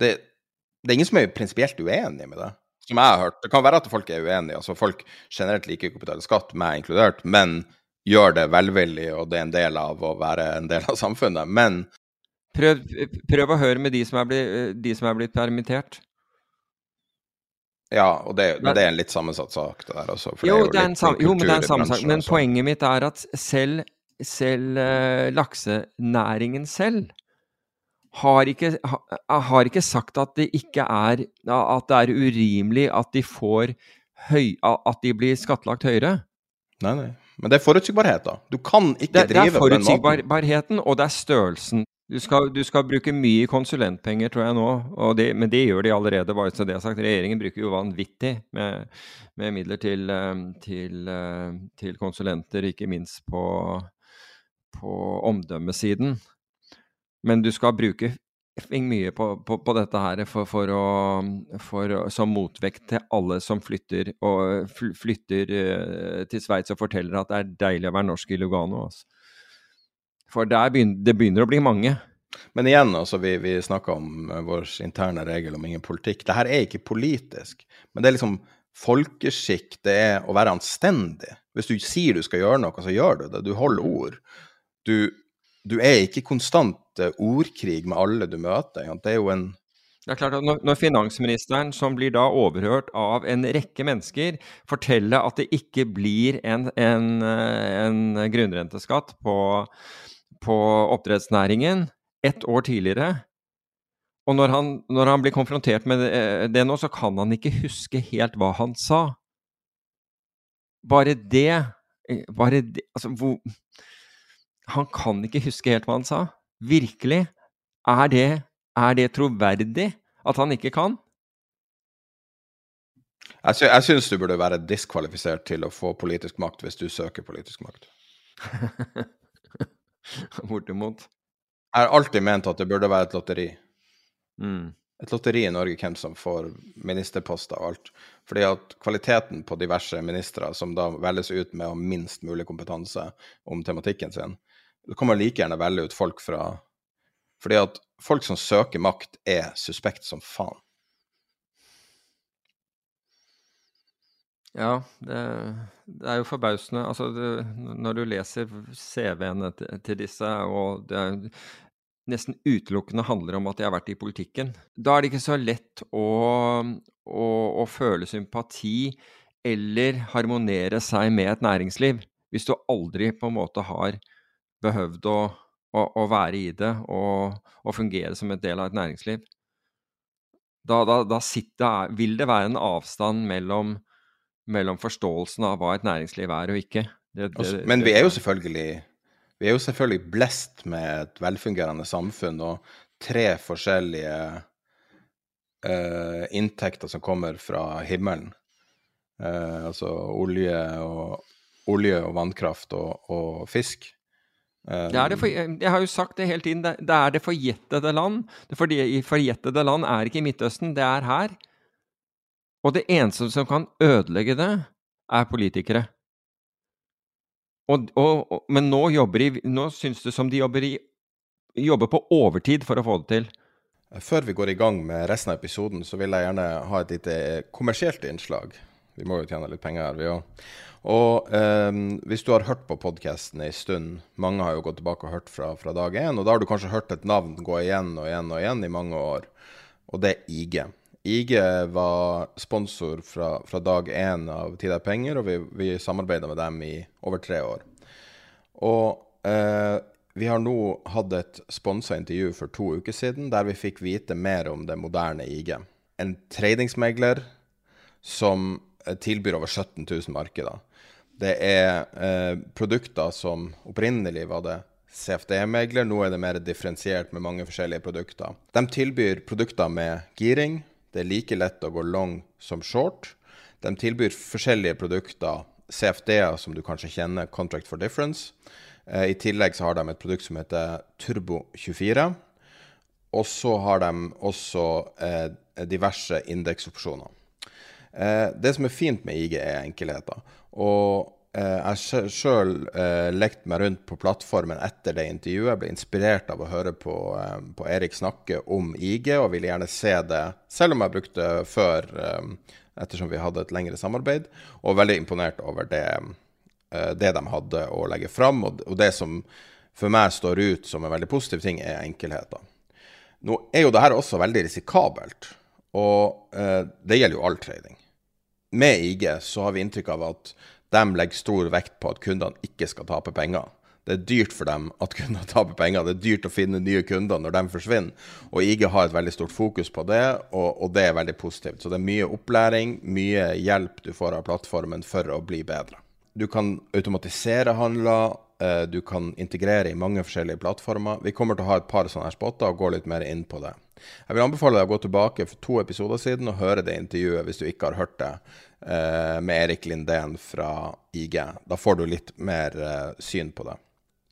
Det, det, er ingen som er prinsipielt uenig med det, som jeg har hørt. Det kan være at folk er uenige. altså Folk generelt liker ikke å betale skatt, meg inkludert. men gjør det velvillig, og det er en del av å være en del av samfunnet. Men Prøv, prøv å høre med de som, blitt, de som, er blitt, permittert. Ja, og det, det er en litt sammensatt sak, det der også. Jo, det er, jo, jo, men det er en sammensatt sak. Men poenget mitt er at selv, selv uh, laksenæringen selv har ikke, ha, har ikke, sagt at det ikke er At det er urimelig at de får høy, At de blir skattlagt høyere. Nei, nei. Men det er forutsigbarhet, da. Du kan ikke det, drive på den måten. Det er forutsigbarheten, og det er størrelsen. Du skal, du skal, bruke mye konsulentpenger, tror jeg nå, det, men det gjør de allerede. bare så det er sagt. Regjeringen bruker jo vanvittig med, med midler til, eh, til, eh, til, konsulenter, ikke minst på, på omdømmesiden. Men du skal bruke mye på, på, på, dette her for, for å, for, som motvekt til alle som flytter, og flytter uh, til Sveits og forteller at det er deilig å være norsk i Lugano. Altså. For begynner, det begynner å bli mange. Men igjen, altså, vi, vi snakka om uh, vår interne regel om ingen politikk. Dette er ikke politisk, men det er liksom folkeskikk. Det er å være anstendig. Hvis du sier du skal gjøre noe, så gjør du det. Du holder ord. Du, du er ikke konstant ordkrig med alle du møter. Det er jo en det er klart at når, finansministeren, som blir da overhørt av en rekke mennesker, forteller at det ikke blir en, en, en grunnrenteskatt på, på, oppdrettsnæringen ett år tidligere Og når han, når han blir konfrontert med det, det, nå, så kan han ikke huske helt hva han sa. Bare det Bare det Altså, hvor Han kan ikke huske helt hva han sa. Virkelig? Er det, er det troverdig at han ikke kan? Jeg, sy jeg syns du burde være diskvalifisert til å få politisk makt hvis du søker politisk makt. *laughs* Bortimot. Jeg har alltid ment at det burde være et lotteri. Mm. Et lotteri i Norge hvem som får ministerposter og alt. Fordi at kvaliteten på diverse ministre som da velges ut med minst mulig kompetanse om tematikken sin, du kan man like gjerne velge ut folk fra Fordi at folk som søker makt, er suspekt som faen. Ja, det, det, er jo forbausende. Altså, det, når du leser CV-ene til, til, disse, og det er, nesten utelukkende handler om at de har vært i politikken, da er det ikke så lett å, å, å føle sympati eller harmonere seg med et næringsliv hvis du aldri på en måte har behøvd å å, å være i det og, og, fungere som et del av et næringsliv. Da, da, da sitter, vil det være en avstand mellom, mellom, forståelsen av hva et næringsliv er og ikke. Det, det, det, Men vi er jo selvfølgelig vi er jo selvfølgelig blest med et velfungerende samfunn og tre forskjellige uh, inntekter som kommer fra himmelen. Uh, altså olje og, olje og vannkraft og, og fisk. Det er det for, jeg har jo sagt det hele tiden, det, det er det forjettede land. Det forjettede land er ikke i Midtøsten, det er her. Og det eneste som kan ødelegge det, er politikere. Og, og, men nå, jobber de, nå syns det som de jobber, i, jobber på overtid for å få det til. Før vi går i gang med resten av episoden, så vil jeg gjerne ha et lite kommersielt innslag. Vi må jo tjene litt penger her, vi òg. Og um, hvis du har hørt på podkasten ei stund, mange har jo gått tilbake og hørt fra, fra dag én, og da har du kanskje hørt et navn gå igjen og igjen og igjen i mange år, og det er IG. IG var sponsor fra, fra dag én av Tid er penger, og vi, vi samarbeida med dem i over tre år. Og eh, vi har nå hatt et sponsa intervju for to uker siden der vi fikk vite mer om det moderne IG. En tradingsmegler som tilbyr over 17 000 markeder. Det er eh, produkter som opprinnelig var det CFD-megler, nå er det mer differensiert med mange forskjellige produkter. De tilbyr produkter med giring, det er like lett å gå long som short. De tilbyr forskjellige produkter, CFD-er som du kanskje kjenner, Contract for Difference. Eh, I tillegg så har de et produkt som heter Turbo24. Og så har de også eh, diverse indeksopsjoner. Eh, det som er fint med IG, er enkelheter. Og Eh, jeg har sjøl eh, lekt meg rundt på plattformen etter det intervjuet. Jeg ble inspirert av å høre på, på, Erik snakke om IG, og ville gjerne se det, selv om jeg brukte det før, ettersom vi hadde et lengre samarbeid. Og veldig imponert over det, det de hadde å legge fram, og, det som for meg står ut som en veldig positiv ting, er enkelheter. Nå er jo dette også veldig risikabelt, og det gjelder jo all trading. Med IG så har vi inntrykk av at de legger stor vekt på at kundene ikke skal tape penger. Det er dyrt for dem at kunder *laughs* taper penger. Det er dyrt å finne nye kunder når de forsvinner. Og IG har et veldig stort fokus på det, og, og, det er veldig positivt. Så det er mye opplæring, mye hjelp du får av plattformen for å bli bedre. Du kan automatisere handler, eh, du kan integrere i mange forskjellige plattformer. Vi kommer til å ha et par sånne spotter og gå litt mer inn på det. Jeg vil anbefale deg å gå tilbake for to episoder siden og høre det intervjuet hvis du ikke har hørt det. Eh, med Erik Lindén fra IG. Da får du litt mer eh, syn på det.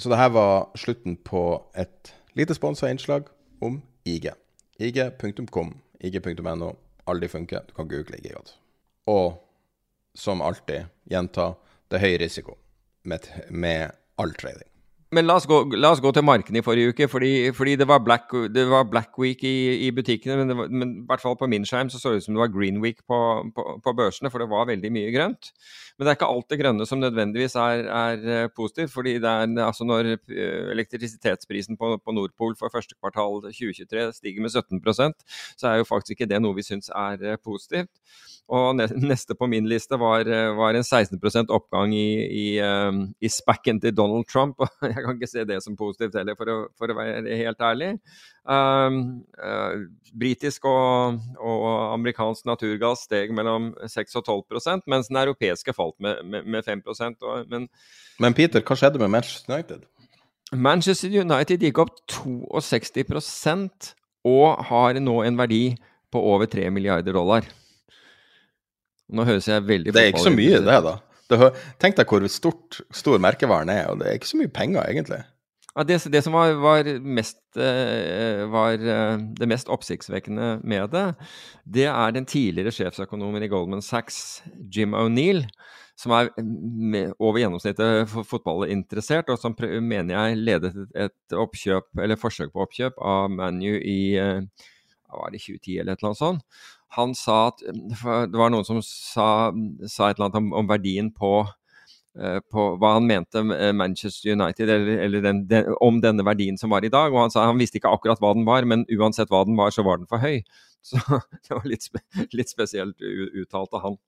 Så det her var slutten på et lite sponsa innslag om IG. IG.com, IG.no. Aldri funker. Du kan google IG. Og som alltid, gjenta, det er høy risiko med, med all trading. Men la oss, gå, la oss, gå, til markedene i forrige uke, fordi, fordi det, var Black, det, var Black, Week i, i butikkene. Men, var, men, i hvert fall på min skjerm så så det ut som det var Green Week på, på, på, børsene, for det var veldig mye grønt. Men det er ikke alt det grønne som nødvendigvis er, er eh, positivt. fordi det er, altså Når eh, elektrisitetsprisen på, på Nordpol for første kvartal 2023 stiger med 17% så er jo faktisk ikke det noe vi syns er eh, positivt. Og neste på min liste var, var en 16% oppgang i, i, i spacken til Donald Trump. *laughs* Jeg kan ikke se det som positivt heller, for å, for å være helt ærlig. Um, uh, britisk og, og, amerikansk naturgass steg mellom 6 og 12 mens den europeiske falt med, med, med 5 og, men, men Peter, hva skjedde med Manchester United? Manchester United gikk opp 62% og har nå en verdi på over 3 milliarder dollar. Nå høres jeg veldig Det er ikke så mye, det, da. Tenk deg hvor stort, stor merkevaren er, og det er ikke så mye penger, egentlig. Ja, det, det, som var, var, mest, eh, var, eh, det mest oppsiktsvekkende med det, det er den tidligere sjefsøkonomen i Goldman Sachs, Jim O'Neill, som er over gjennomsnittet fotballinteressert, og som mener jeg ledet et oppkjøp, eller forsøk på oppkjøp av ManU i eh, var det 2010 eller et eller annet sånt. Han sa at Det var noen som sa, sa et eller annet om, om verdien på, uh, på hva han mente Manchester United, eller, eller den, den, om denne verdien som var i dag. Og han sa han visste ikke akkurat hva den var, men uansett hva den var, så var den for høy. *laughs* Så det var litt, spe, litt spesielt uttalt av han.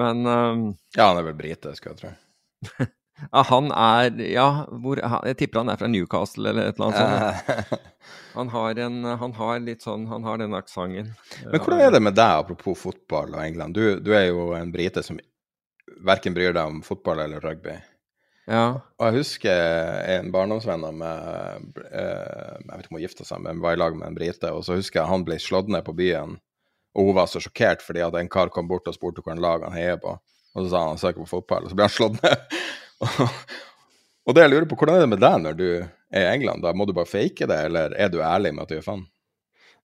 Men um, Ja, han er vel brite, skal jeg tro. *laughs* Ja, han er Ja, hvor, jeg tipper han er fra Newcastle eller et eller annet sånt. *laughs* Han har, en, han har litt sånn Han har den aksenten. Men hvordan er det med deg, apropos fotball og England? Du, du er jo en brite som verken bryr deg om fotball eller rugby. Ja. Og jeg husker en barndomsvenn av meg eh, Jeg vet ikke om hun gifta seg, men var i lag med en brite. Og så husker jeg han ble slått ned på byen, og hun var så sjokkert fordi at en kar kom bort og spurte hvilket lag han heier på. Og så sa han han søker på fotball, og så ble han slått ned. Og det jeg lurer på, hvordan er det med deg når du er i England? Da Må du bare fake det, eller er du ærlig med at du gjør fan?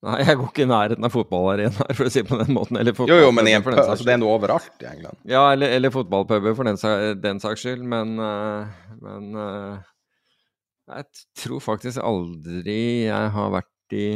Nei, jeg går ikke i nærheten av fotballarenaer, for å si det på den måten. Eller jo, jo, men en, altså, det er noe overalt i England. Ja, eller, eller fotballpuber for den, den, saks skyld, men, uh, men uh, Jeg tror faktisk aldri jeg har vært i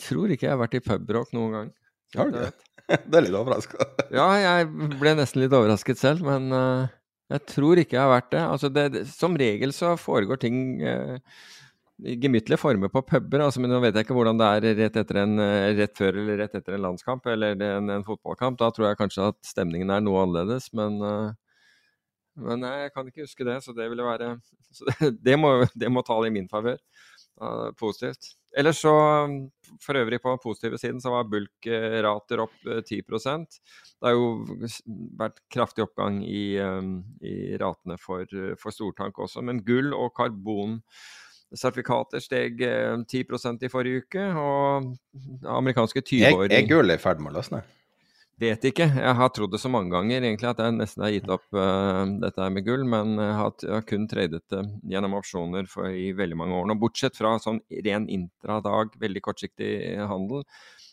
Tror ikke jeg har vært i pubrock noen gang. Har du det? *laughs* Det er litt overraska. ja, jeg ble nesten litt overrasket selv, men uh, jeg tror ikke jeg har vært det. Altså, det, Som regel så foregår ting i gemyttlige former på puber. Altså, men nå vet jeg ikke hvordan det er rett, etter en, rett før eller rett etter en landskamp eller en, en, fotballkamp. Da tror jeg kanskje at stemningen er noe annerledes, men, men jeg kan ikke huske det. Så det ville være *laughs* det, det, må, det må tale i min favør. Uh, positivt. Ellers så, for øvrig på den positive siden, så var bulkrater opp 10% Det har jo vært kraftig oppgang i, um, i ratene for, for stortank også, men gull og karbon sertifikater steg 10 eh, i forrige uke, og amerikanske 20-åringer Er gull i ferd med å løsne? Vet ikke. Jeg har trodd det så mange ganger egentlig at jeg nesten har gitt opp uh, dette med gull, men jeg har, jeg har kun tradet det gjennom opsjoner for, i veldig mange år nå. Bortsett fra sånn ren intradag, veldig kortsiktig handel,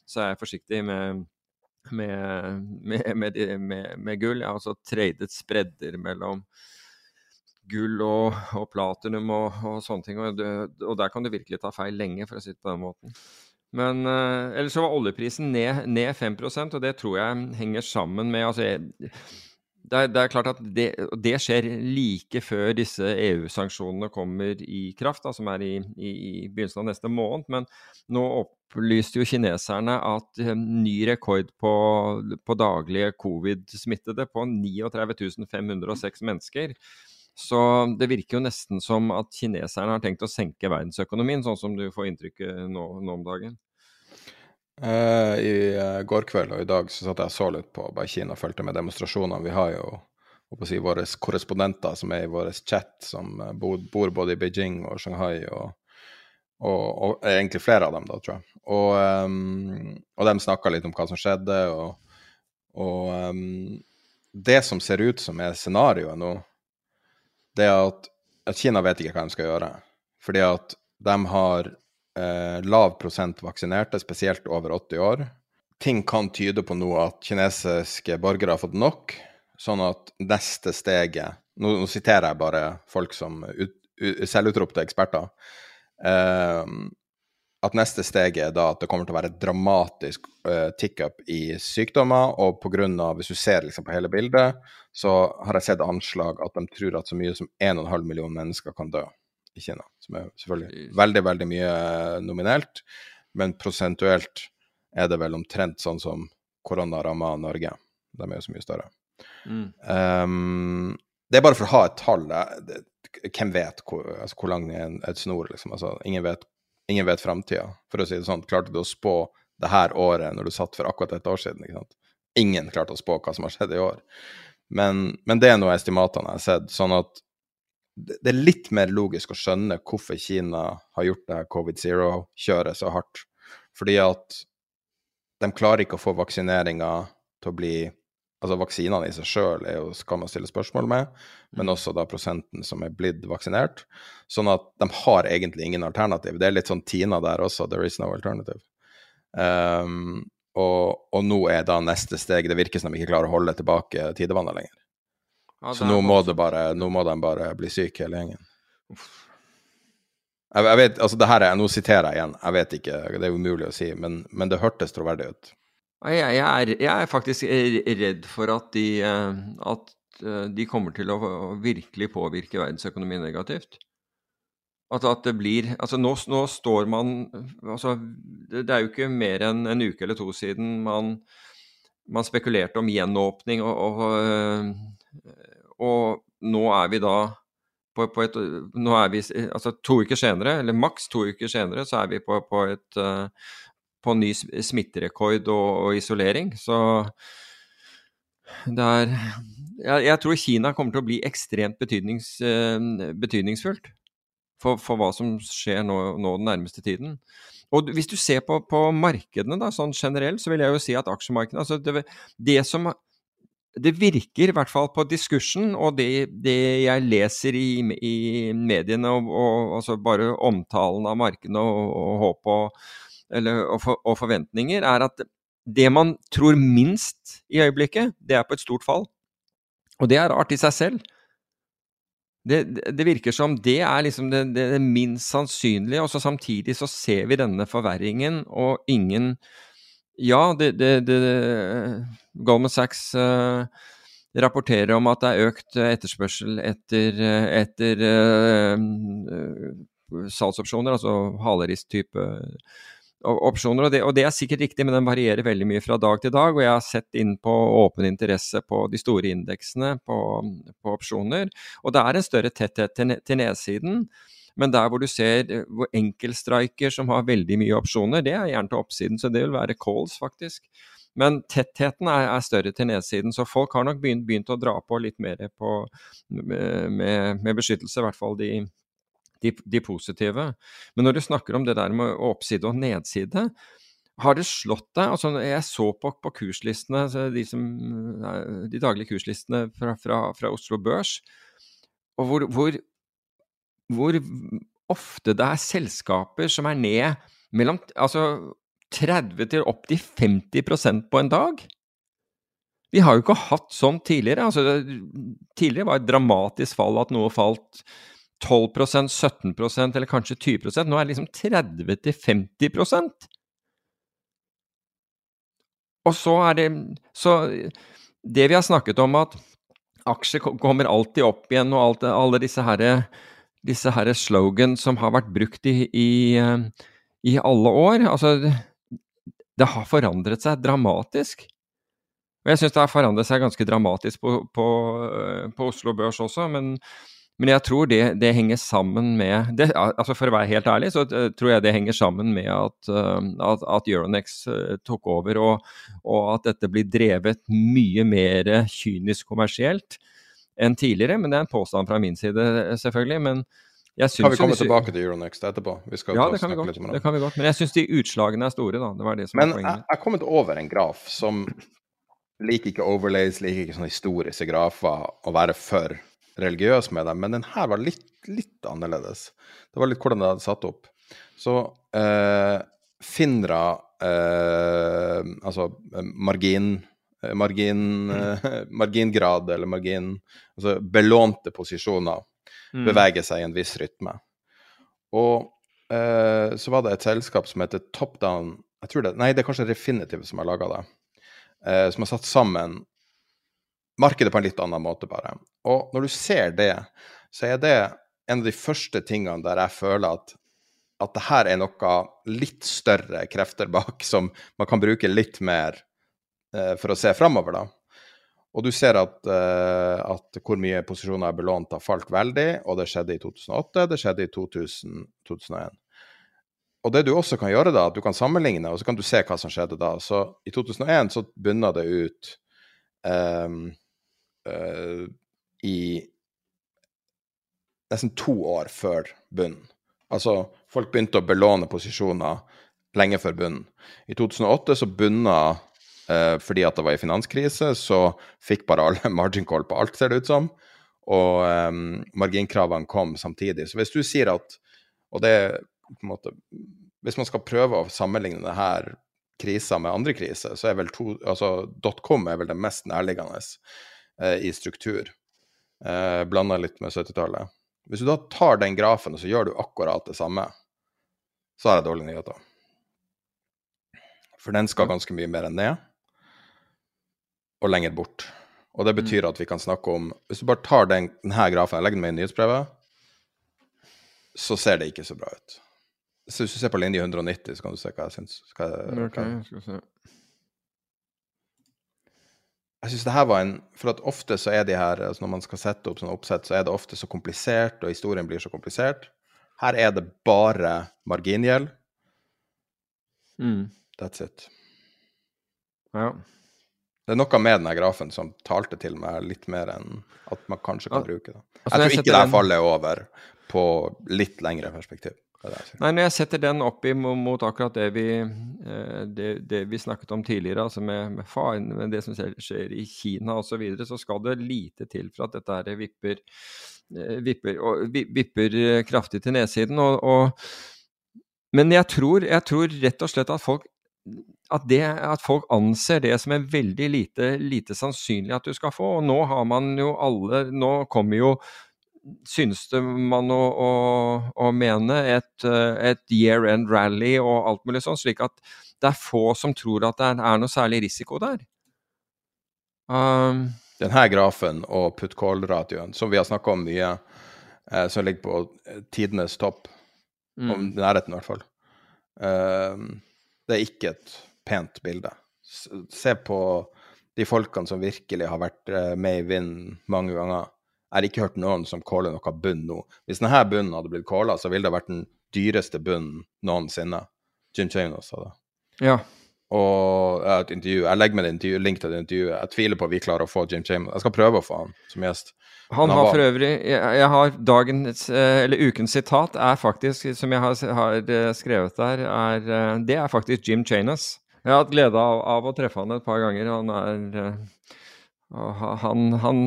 så er jeg forsiktig med, med, med, med gull. Jeg har også tradet spredder mellom gull og, og platinum og, og, sånne ting. Og, og, der kan du virkelig ta feil lenge, for å si det på den måten. Men uh, ellers så var oljeprisen ned, ned 5% og det tror jeg henger sammen med altså, det, er, det, er, klart at det, det, skjer like før disse EU-sanksjonene kommer i kraft, da, som er i, i, i, begynnelsen av neste måned. Men nå opplyste jo kineserne at uh, ny rekord på, på daglige covid-smittede på 39 506 mennesker. Så det virker jo nesten som at kineserne har tenkt å senke verdensøkonomien, sånn som du får inntrykket nå, nå om dagen. Uh, I uh, går kveld og i dag så satt jeg så litt på bare Kina og fulgte med demonstrasjonene. Vi har jo si, våre korrespondenter som er i vår chat, som bor, bor, både i Beijing og Shanghai, og, og, og egentlig flere av dem, da, tror jeg. Og, um, og de snakka litt om hva som skjedde, og, og um, det som ser ut som er scenarioet nå, det er at, at, Kina vet ikke hva de skal gjøre. Fordi at de har eh, lav prosent vaksinerte, spesielt over 80 år. Ting kan tyde på nå at kinesiske borgere har fått nok, sånn at neste steget Nå, nå siterer jeg bare folk som ut, selvutropte eksperter. Eh, at neste steg er da at det kommer til å være et dramatisk uh, tick-up i sykdommer. Og på grunn av, hvis du ser liksom på hele bildet, så har jeg sett anslag at de tror at så mye som 1,5 million mennesker kan dø i Kina. Som er selvfølgelig veldig, veldig mye nominelt, men prosentuelt er det vel omtrent sånn som korona ramma Norge. De er jo så mye større. Mm. Um, det er bare for å ha et tall. Hvem vet hvor, altså, hvor lang er et snor? Liksom. Altså, ingen vet ingen vet framtida, for å si det sånn. Klarte du å spå det her året når du satt for akkurat et år siden? ikke sant? Ingen klarte å spå hva som har skjedd i år. Men, men det er noe estimatene jeg har sett. sånn at det er litt mer logisk å skjønne hvorfor Kina har gjort det her covid zero-kjøret så hardt. Fordi at de klarer ikke å få vaksineringa til å bli Altså vaksinene i seg sjøl kan man stille spørsmål med, men mm. også da prosenten som er blitt vaksinert. Sånn at de har egentlig ingen alternativ. Det er litt sånn Tina der også, there is no alternative. Um, og, og, nå er da neste steg Det virker som de ikke klarer å holde tilbake tidevannet lenger. Ja, Så nå må, bare, nå må, de bare bli syke, hele gjengen. Jeg, jeg, vet, altså det her er, Nå siterer jeg igjen, jeg vet ikke, det er umulig å si, men, men det hørtes troverdig ut. Jeg, jeg, er, jeg, er, faktisk redd for at de, eh, at eh, de, kommer til å virkelig påvirke verdensøkonomien negativt. At, at det blir Altså nå, nå, står man altså, Det er jo ikke mer enn en uke eller to siden man, man spekulerte om gjenåpning, og, og, eh, og nå er vi da på, på et Nå er vi altså to uker senere, eller maks to uker senere, så er vi på, på et på ny smitterekord og, og isolering. Så det er jeg, jeg, tror Kina kommer til å bli ekstremt betydnings, betydningsfullt for, for, hva som skjer nå, nå, den nærmeste tiden. Og hvis du ser på, på markedene da, sånn generelt, så vil jeg jo si at aksjemarkedene altså det, det, som det virker, i hvert fall på diskursen, og det, det jeg leser i, i mediene, og, og, altså bare omtalen av markedene og, og håp og, eller, for, og, forventninger, er at det man tror minst i øyeblikket, det er på et stort fall. Og det er rart i seg selv. Det, det, virker som det er liksom det, det, det minst sannsynlige, og så samtidig så ser vi denne forverringen, og ingen Ja, det, Goldman Sachs uh, rapporterer om at det er økt etterspørsel etter, etter uh, salgsopsjoner, altså halerisk-type opsjoner. Og det, og det, er sikkert riktig, men den varierer veldig mye fra dag til dag. Og jeg har sett inn på åpen interesse på de store indeksene på, på opsjoner. Og det er en større tetthet til, til nedsiden. Men der hvor du ser hvor enkeltstriker som har veldig mye opsjoner, det er gjerne til oppsiden. Så det vil være calls, faktisk. Men tettheten er, er, større til nedsiden, så folk har nok begynt, begynt å dra på litt mer på, med, med beskyttelse, i hvert fall de, de, de, positive. Men når du snakker om det der med oppside og nedside, har det slått deg altså Jeg så på, på kurslistene, de, som, de, daglige kurslistene fra, fra, fra Oslo Børs, og hvor, hvor, hvor, ofte det er selskaper som er ned mellom altså 30 til opptil 50% på en dag. Vi har jo ikke hatt sånn tidligere. Altså, tidligere var det et dramatisk fall at noe falt 12% 17% eller kanskje 20 Nå er det liksom 30-50% Og så er det Så det vi har snakket om, at aksjer kommer alltid opp igjen, og alt, alle disse herre disse her slogan som har vært brukt i, i, i alle år Altså, det har forandret seg dramatisk. Og jeg syns det har forandret seg ganske dramatisk på, på, på Oslo Børs også, men men jeg tror det, det henger sammen med det, altså For å være helt ærlig, så uh, tror jeg det henger sammen med at, uh, at, at Euronex uh, tok over, og, og, at dette blir drevet mye mer kynisk kommersielt enn tidligere. Men det er en påstand fra min side, selvfølgelig. men jeg kan vi komme tilbake til Euronext etterpå? ja, det kan, vi godt, det kan vi godt. Men jeg syns de utslagene er store, da. Det var det som Men jeg har kommet over en graf som liker ikke overlays, liker ikke sånne historiske grafer å være for religiøs med dem, men den her var litt, litt, annerledes. Det var litt hvordan det hadde satt opp. Så eh, finnere, eh, Altså margin, margin mm. *laughs* margingrad eller margin Altså belånte posisjoner mm. beveger seg i en viss rytme. Og eh, så var det et selskap som heter Top Down jeg tror det, Nei, det er kanskje Refinitiv som har laga det. Eh, som har satt sammen markedet på en litt annen måte, bare. Og når du ser det, så er det en av de første tingene der jeg føler at, at det her er noe litt større krefter bak, *laughs* som man kan bruke litt mer eh, for å se framover, da. Og du ser at, eh, at, hvor mye posisjoner er belånt har falt veldig, og det skjedde i 2008, det skjedde i 2000, 2001. Og det du også kan gjøre da, at du kan sammenligne, og så kan du se hva som skjedde da. Så i 2001 så bunna det ut um, uh, i nesten to år før bunnen. Altså, folk begynte å belåne posisjoner lenge før bunnen. I 2008 så bunna uh, fordi at det var i finanskrise, så fikk bare alle *laughs* margin call på alt, ser det ut som. Og um, marginkravene kom samtidig. Så hvis du sier at Og det på en måte Hvis man skal prøve å sammenligne denne krisa med andre kriser, så er vel to, altså, dotcom er vel det mest nærliggende eh, i struktur. Eh, Blanda litt med 70-tallet. Hvis du da tar den grafen og så gjør du akkurat det samme, så har jeg dårlige nyheter. For den skal ganske mye mer enn ned, og lenger bort. Og det betyr mm. at vi kan snakke om Hvis du bare tar den, denne grafen og legger den med i nyhetsbrevet, så ser det ikke så bra ut. Så hvis du ser på linje 190, så kan du se hva jeg syns. Hva, okay, skal se. Jeg synes det her var en For at ofte så er de her altså Når man skal sette opp sånne oppsett, så er det ofte så komplisert, og historien blir så komplisert. Her er det bare margingjeld. Mm. That's it. Ja. Det er noe med denne grafen som talte til meg litt mer enn at man kanskje kan ja. bruke det. altså, Jeg når jeg tror ikke det her faller over på litt lengre perspektiv. Er. Nei, når jeg setter den opp mot akkurat det vi, eh, det, det vi snakket om tidligere, altså med, med faren, med det som skjer, i Kina osv., så, videre, så skal det lite til for at dette her vipper, eh, vipper, og, vipper eh, kraftig til nedsiden. Og, og, men jeg tror, jeg tror rett og slett at folk at, det, at folk anser det som en veldig lite, lite sannsynlig at du skal få. Og nå har man jo alle Nå kommer jo synes det man å, å, å mene, et, eh, et year end rally og alt mulig sånn, slik at det er få som tror at det er, noe særlig risiko der. Um, Denne grafen og put-call-radioen, som vi har snakka om mye, eh, som ligger på eh, tidenes topp, mm. om nærheten i hvert fall, eh, det er ikke et pent bilde. Se på de folkene som virkelig har vært eh, med i vinden mange ganger. Jeg har ikke hørt noen som caller noe bunn nå. Hvis denne bunnen hadde blitt calla, så ville det vært den dyreste bunnen noensinne. Jim Chanos sa det. Ja. Og et intervju. Jeg legger med intervju, link til det intervjuet. Jeg tviler på at vi klarer å få Jim Chanos. Jeg skal prøve å få han som gjest. Han han har var- for øvrig jeg, jeg har dagens, eh, eller ukens sitat er faktisk, som jeg har, har eh, skrevet der, er, eh, det er faktisk Jim Chanos. Jeg har hatt glede av, av å treffe han et par ganger. Han er han, han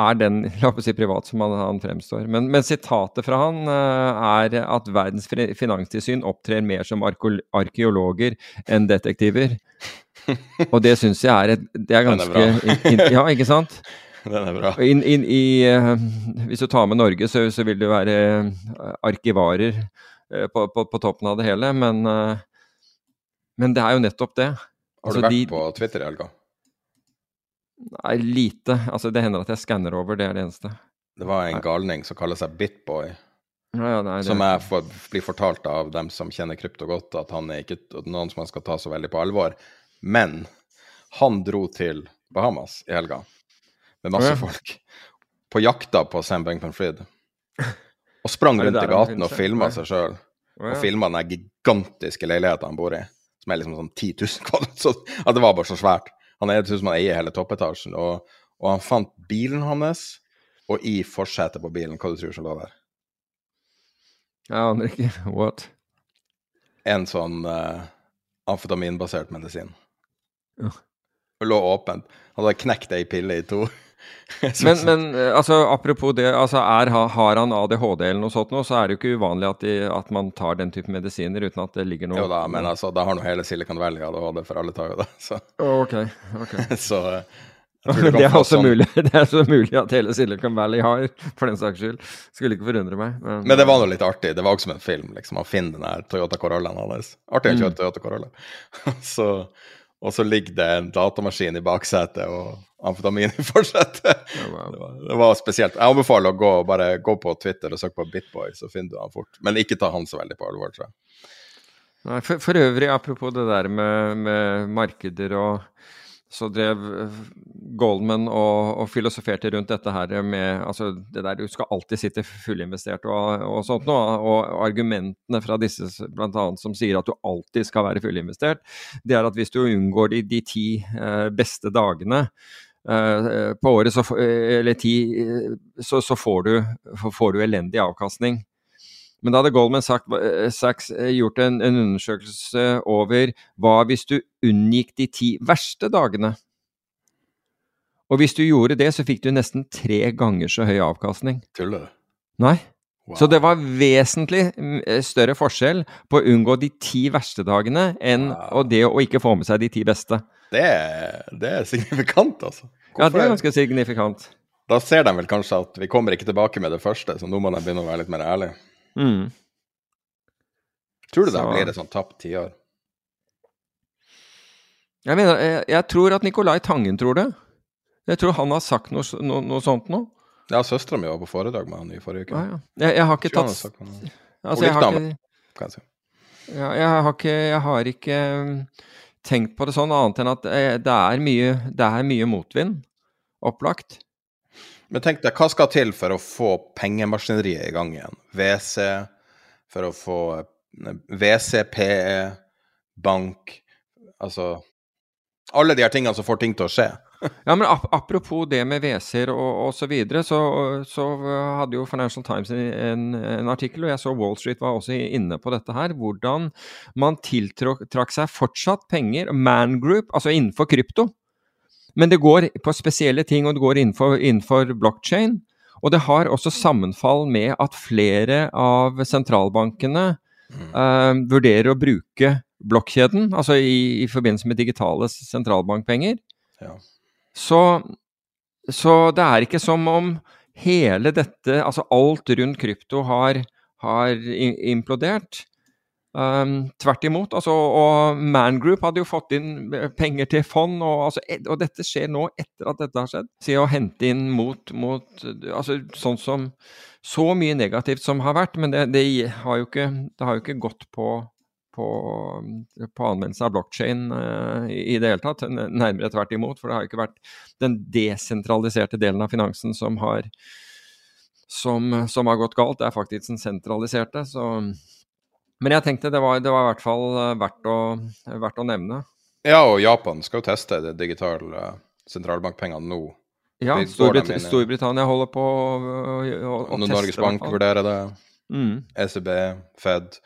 er den la oss si privat som han, han fremstår. Men, men sitatet fra han eh, er at verdens fi- finanstilsyn opptrer mer som arkeologer enn detektiver. Og det syns jeg er et Det er ganske in, in, Ja, ikke sant? *laughs* Den er bra. In, inn i, eh, hvis du tar med Norge, så, så vil det være eh, arkivarer på, på, på toppen av det hele. Men, men det er jo nettopp det. Har Altså, du vært de- på Twitter i helga? Nei, lite. Altså, det hender at jeg skanner over, det er det eneste. Det var en galning som kaller seg Bitboy, Ja, ja, nei, det, som jeg får, blir fortalt av dem som kjenner krypto godt, at han er ikke noen som man skal ta så veldig på alvor. Men han dro til Bahamas i helga med masse ja. folk på jakta på Sam Bankman-Fried. Og sprang *laughs* rundt i gaten og filma seg sjøl. Og filma den gigantiske leiligheten han bor i, som er liksom sånn 10 000 kvadrat. *laughs* Så at det var bare så svært. Han er som han eier hele toppetasjen. Og, og han fant bilen hans, og i forsetet på bilen, hva du tror som lå der? Jeg aner ikke. *laughs* What? En sånn uh, amfetaminbasert medisin. Ja. Det lå åpent. Han hadde knekt ei pille i to. *laughs* Men, men eh, altså, apropos det, altså, er, har han ADHD eller noe sånt nå, så er det jo ikke uvanlig at, de, at man tar den type medisiner uten at det ligger noe Jo da, men altså, da har nå hele Silicon Valley ADHD, for alle tar jo det. Så, Ok, ok. *laughs* så eh, kan *laughs* Det er også sånn- mulig det er så mulig at hele Silicon Valley har, for den saks skyld. Skulle ikke forundre meg. Men, Men det var nå litt artig. Det var også som en film. liksom. Han finner den her Toyota Corollaen hans. Artig å Mm. kjøre Toyota Corolla. så, og så ligger det en datamaskin i baksetet og amfetamin i *laughs* forsetet. det, var, det var spesielt. Jeg anbefaler å gå, bare gå på Twitter og søke på Bitboy, så finner du han fort. Men ikke ta han så veldig på alvor, tror jeg. Nei, for, for øvrig, apropos det der med, med markeder og så drev eh, Goldman og, og filosoferte rundt dette her med altså det der Du skal alltid sitte fullinvestert og, og sånt noe. Og argumentene fra disse annet som sier at du alltid skal være fullinvestert, det er at hvis du unngår de, de ti eh, beste dagene eh, på året, så, eh, eller ti, eh, så, så får, du, får du elendig avkastning. Men da hadde Goldman eh, Sachs eh, gjort en, en undersøkelse over hva hvis du unngikk de ti verste dagene. Og hvis du gjorde det, så fikk du nesten tre ganger så høy avkastning. Tuller du? Nei. Wow. Så det var vesentlig mm, eh, større forskjell på å unngå de ti verste dagene enn Wow. det å ikke få med seg de ti beste. Det det er signifikant, altså. Ja, det er ganske signifikant. Da ser de vel kanskje at vi kommer ikke tilbake med det første, så nå må de begynne å være litt mer ærlige. Mm. Tror du det blir et sånt tapt tiår? Jeg mener, jeg, jeg tror at Nicolai Tangen tror det. Jeg tror han har sagt noe, no, noe, sånt nå. Ja, søstera mi var på foredrag med han i forrige uke. Ja, ja. Jeg, jeg har ikke tatt altså, jeg, har ikke, ja, jeg har ikke Jeg har ikke um, tenkt på det sånn, annet enn at eh, det er mye, det er mye motvind. Opplagt. Men tenk deg, hva skal til for å få pengemaskineriet i gang igjen? WC, for å få eh, WCPE, bank Altså Alle de her tingene som får ting til å skje. *laughs* Ja, men ap apropos det med WC-er og så, videre, så så hadde jo Financial Times en, en, artikkel, og jeg så Wall Street var også inne på dette her, hvordan man tiltrakk seg fortsatt penger, Man Group, altså innenfor krypto. Men det går på spesielle ting, og det går innenfor, innenfor blockchain. Og det har også sammenfall med at flere av sentralbankene uh, vurderer å bruke blokkjeden, altså i, i, forbindelse med digitale sentralbankpenger. Ja. Så, så, det er ikke som om hele dette, altså alt rundt krypto, har, har implodert. Um, tvert imot. Altså, og Man Group hadde jo fått inn penger til fond, og, altså, og, dette skjer nå etter at dette har skjedd. Så å hente inn mot, mot altså, sånn som Så mye negativt som har vært, men det, det, har, jo ikke, det har jo ikke gått på på, på anvendelse av blockchain uh, i, i, det hele tatt. Nærmere tvert imot, for det har jo ikke vært den desentraliserte delen av finansen som har, som, som har gått galt. Det er faktisk den sentraliserte. Så. Men jeg tenkte det var, det var i hvert fall eh, verdt å, verdt å, nevne. Ja, og Japan skal jo teste det digitale sentralbankpengene nå. Ja, Storbrit Storbritannia holder på å, å, å teste. Norges Bank vurderer det. Mm. ECB, Fed.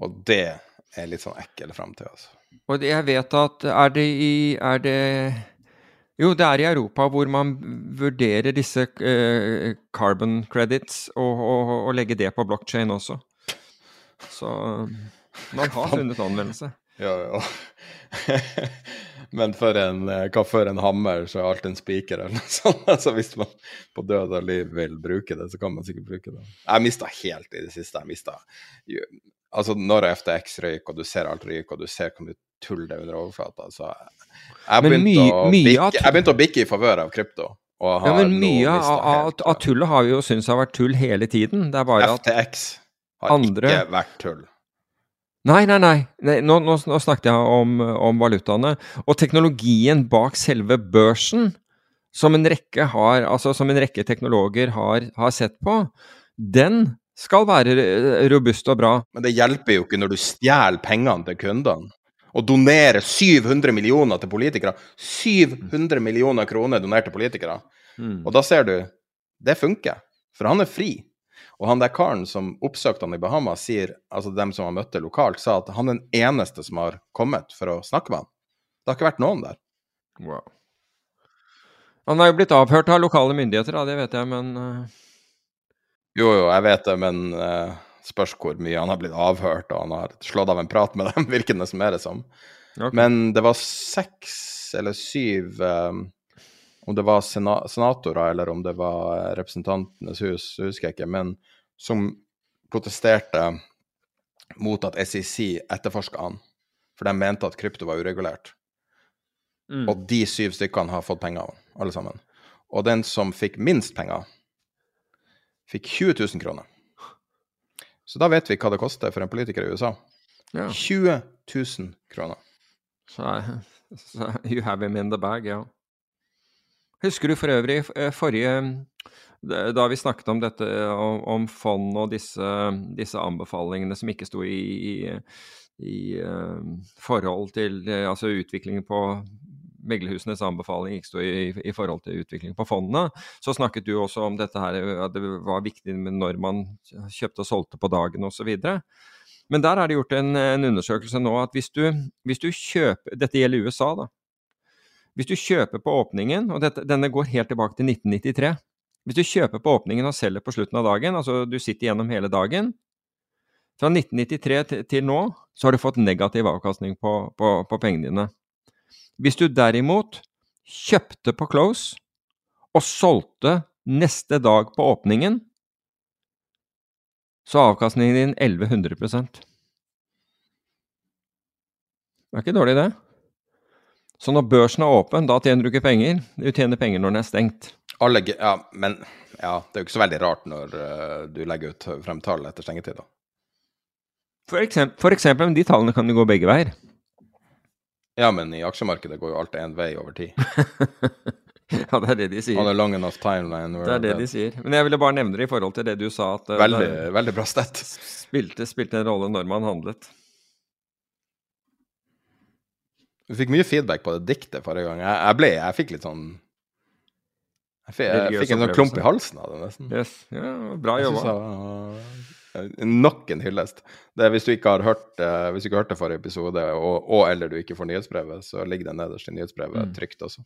Og det er litt sånn ekkel framtid, altså. Og jeg vet at er det i Er det Jo, det er i Europa hvor man vurderer disse uh, carbon credits og, og, og, legge det på blockchain også. Så man har *laughs* funnet anvendelse. Ja, ja. *laughs* Men for en, eh, hva for en hammer, så er alt en spiker eller noe *laughs* sånt. Altså hvis man på død og liv vil bruke det, så kan man sikkert bruke det. Jeg mista helt i det siste. Jeg mista Altså når FTX røyk, og du ser alt ryker, og du ser hvor mye tull det er under overflata så jeg begynte, å, bikke, jeg begynte å bikke i favør av krypto. Ja, men mye av, tullet har vi jo syntes har vært tull hele tiden. Det er bare FTX har andre... ikke vært tull. Nei, nei, nei. nei nå, nå, nå, snakket jeg om, om, valutaene. Og teknologien bak selve børsen, som en rekke, har, altså, som en rekke teknologer har, har sett på, den skal være eh, robust og bra. Men det hjelper jo ikke når du stjeler pengene til kundene. Og donerer 700 millioner til politikere. 700 millioner kroner donert til politikere. Mm. Og da ser du det funker. For han er fri. Og han der karen som oppsøkte han i Bahamas, sier, altså dem som han møtte lokalt, sa at han er den eneste som har kommet for å snakke med han. Det har ikke vært noen der. Wow. Han er jo blitt avhørt av lokale myndigheter, da, det vet jeg, men uh... Jo, jo, jeg vet det, men uh, spørs hvor mye han har blitt avhørt, og han har slått av en prat med dem, *laughs* virker det som er det som. Okay. Men det var seks eller syv um, Om det var sena senatorer eller om det var Representantenes hus, husker jeg ikke, men som protesterte mot at SEC etterforska han, for de mente at krypto var uregulert. Mm. Og de syv stykkene har fått penger, alle sammen. Og den som fikk minst penger, fikk 20 000 kroner. Så da vet vi hva det koster for en politiker i USA. Ja. 20 000 kroner. Så, *laughs* så, you have him in the bag, ja. Husker du for øvrig eh, forrige Da vi snakket om dette, om, om fond og disse, disse, anbefalingene som ikke sto i, i, i uh, forhold til altså utviklingen på meglerhusenes anbefaling ikke sto i, i, forhold til utvikling på fondene, så snakket du også om dette her, at det var viktig når man kjøpte og solgte på dagen osv. Men der er det gjort en, en undersøkelse nå at hvis du, hvis du, kjøper Dette gjelder USA, da. Hvis du kjøper på åpningen, og dette, denne går helt tilbake til 1993 Hvis du kjøper på åpningen og selger på slutten av dagen, altså du sitter gjennom hele dagen Fra 1993 til, til nå så har du fått negativ avkastning på, på, på pengene dine. Hvis du derimot kjøpte på close og solgte neste dag på åpningen, så er avkastningen din 1100 Det er ikke dårlig, det. Så når børsen er åpen, da tjener du ikke penger. Du tjener penger når den er stengt. Alle, ja, men ja, det er jo ikke så veldig rart når uh, du legger ut frem tall etter stengetid, da. For eksempel, for eksempel, de tallene kan jo gå begge veier. Ja, men i aksjemarkedet går jo alt én vei over tid. *laughs* ja, det er det de sier. On a long enough timeline. Det er det de sier. Men jeg ville bare nevne det i forhold til det du sa, at eh, Veldig, veldig bra stett. spilte, spilte en rolle når man handlet. Du fikk mye feedback på det diktet forrige gang. Jeg, jeg ble, jeg fikk litt sånn Jeg fikk, jeg fikk en sånn klump i halsen av det, nesten. Yes. Ja, bra jobba. uh, nok en hyllest. Det hvis du ikke har hørt uh, Hvis du ikke hørte forrige episode, og, og eller du ikke får nyhetsbrevet, så ligger det nederst i nyhetsbrevet Mm. trygt også.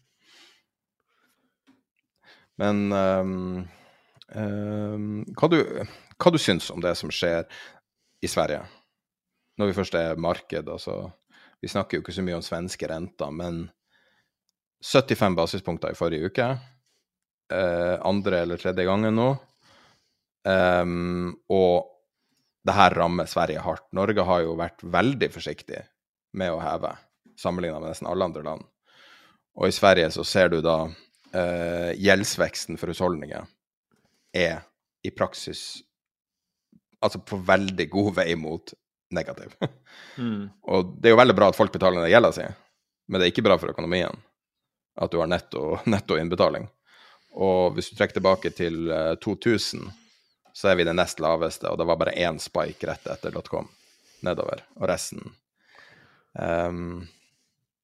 Men um, um, hva, du, hva du syns om det som skjer i Sverige? Når vi først er marked, altså Vi snakker jo ikke så mye om svenske renter, men 75 basispunkter i forrige uke. Eh, andre eller tredje gangen nå. Um, og det her rammer Sverige hardt. Norge har jo vært veldig forsiktig med å heve, sammenlignet med nesten alle andre land. Og i Sverige så ser du da eh, gjeldsveksten for husholdninger er i praksis altså på veldig god vei mot negativ. Mm. Og det er jo veldig bra at folk betaler ned gjelda si, men det er ikke bra for økonomien at du har netto, *laughs* netto innbetaling. Og hvis du trekker tilbake til eh, 2000, så er vi det nest laveste, og det var bare én spike rett etter .com nedover, og resten um,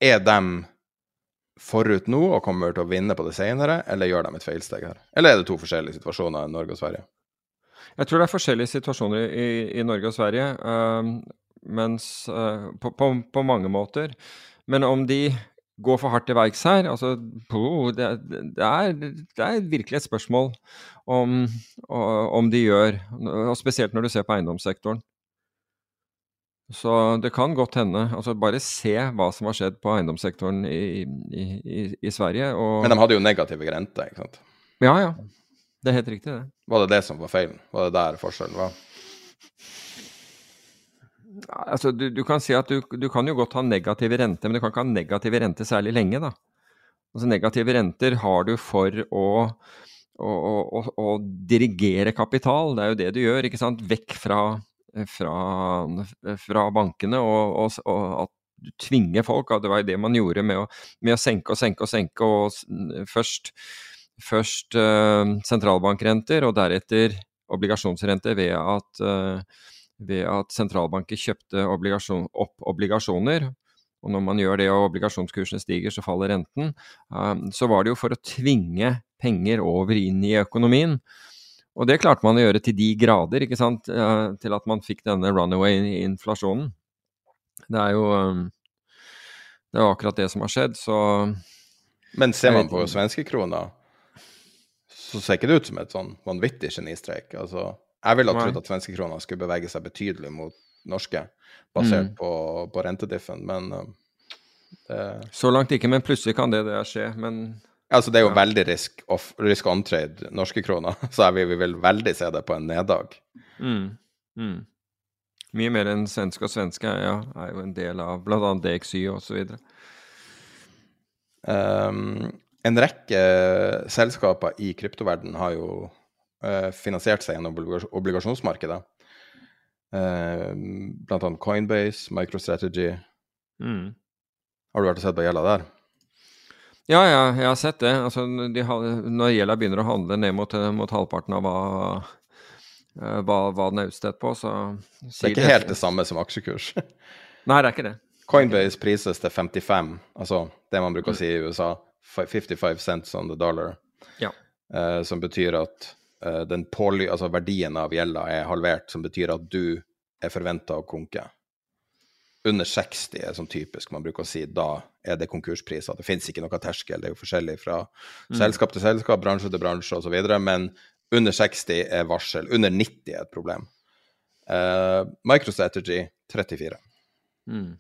Er de forut nå og kommer til å vinne på det senere, eller gjør de et feilsteg her? Eller er det to forskjellige situasjoner i Norge og Sverige? Jeg tror det er forskjellige situasjoner i, i Norge og Sverige, ehm, mens eh, på, på, på mange måter. Men om de går for hardt til verks her altså, det, det, er, det er virkelig et spørsmål om, om de gjør, og spesielt når du ser på eiendomssektoren. Så det kan godt hende. altså Bare se hva som har skjedd på eiendomssektoren i, i, i, i Sverige. Og, Men de hadde jo negative renter, ikke sant? Ja, ja. Det er helt riktig, det. Var det det som var feilen? Var det der forskjellen var? Altså, du, du kan si at du, du kan jo godt ha negative renter, men du kan ikke ha negative renter særlig lenge, da. Altså, negative renter har du for å, å, å, å dirigere kapital. Det er jo det du gjør, ikke sant. Vekk fra, fra, fra bankene, og, og, og at du tvinger folk. Det var jo det man gjorde med å, med å senke og senke og senke. og Først, først eh, sentralbankrenter, og deretter obligasjonsrente ved at eh, ved at sentralbanker kjøpte obligasjon, opp obligasjoner. Og når man gjør det og obligasjonskursene stiger, så faller renten. Um, så var det jo for å tvinge penger over inn i økonomien. Og det klarte man å gjøre til de grader, ikke sant, til at man fikk denne runaway-inflasjonen. Det er jo det er akkurat det som har skjedd, så Men ser man på svenskekrona, så ser ikke det ut som et sånn vanvittig genistreik. Altså, jeg ville ha trodd at svenskekrona skulle bevege seg betydelig mot norske, basert Mm. på, på rentediffen, men uh, det, Så langt ikke, men plutselig kan det, det skje. Men altså, det er jo Ja. veldig risk, off, risk on trade, norske kroner, *laughs* så jeg vi vil veldig se det på en neddag. Mm. Mm. Mye mer enn svenske og svenske ja, er jo en del av bl.a. DXY osv. Um, en rekke selskaper i kryptoverdenen har jo eh, finansiert seg gjennom obligasjonsmarkedet. Um, blant annet Coinbase, MicroStrategy. Mm. Har du vært og sett på gjelda der? Ja, ja, jeg har sett det. Altså, de, har- når gjelda begynner å handle ned mot, mot halvparten av hva, eh, hva, hva den er utstedt på, så Det er ikke helt det samme som aksjekurs. Nei, det er ikke det. Coinbase prises til 55, altså det man bruker å si i USA, 55 cents on the dollar, Ja. uh, som betyr at uh, den påly, altså verdien av gjelda er halvert, som betyr at du er forventa å konke. Under 60 er sånn typisk man bruker å si, da er det konkurspriser. Det finnes ikke noe terskel, det er jo forskjellig fra selskap til selskap, bransje til bransje osv., men under 60 er varsel, under 90 er et problem. Uh, MicroStrategy 34. Mm.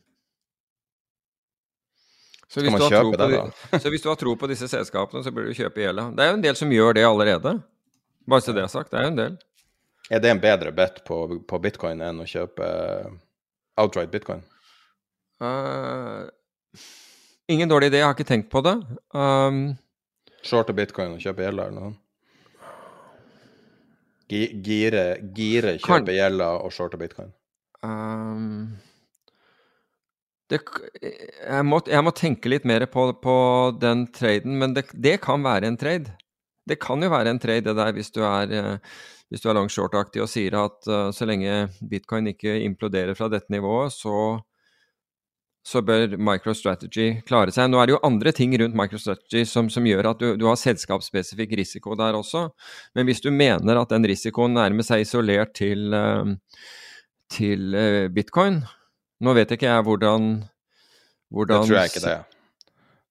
Så hvis, på, det, *laughs* så hvis du har tro på disse selskapene, så bør du kjøpe gjelda. Det er jo en del som gjør det allerede. Bare så det er sagt. Det er jo en del. Er det en bedre bet på, på bitcoin enn å kjøpe outright bitcoin? Uh, ingen dårlig idé, jeg har ikke tenkt på det. Um, Shorte bitcoin og kjøpe gjelda eller noe Gire, gire kjøpe gjelda og shorte bitcoin. um, det, jeg, må, jeg, må, tenke litt mer på, på den traden, men det, det, kan være en trade. Det kan jo være en trade, det der, hvis du er, eh, hvis er long short-aktig og sier at uh, så lenge bitcoin ikke imploderer fra dette nivået, så, så bør MicroStrategy klare seg. Nå er det jo andre ting rundt MicroStrategy som, som gjør at du, du har selskapsspesifikk risiko der også, men hvis du mener at den risikoen nærmer seg isolert til, uh, til uh, bitcoin, nå vet ikke jeg hvordan, hvordan Det tror jeg ikke det.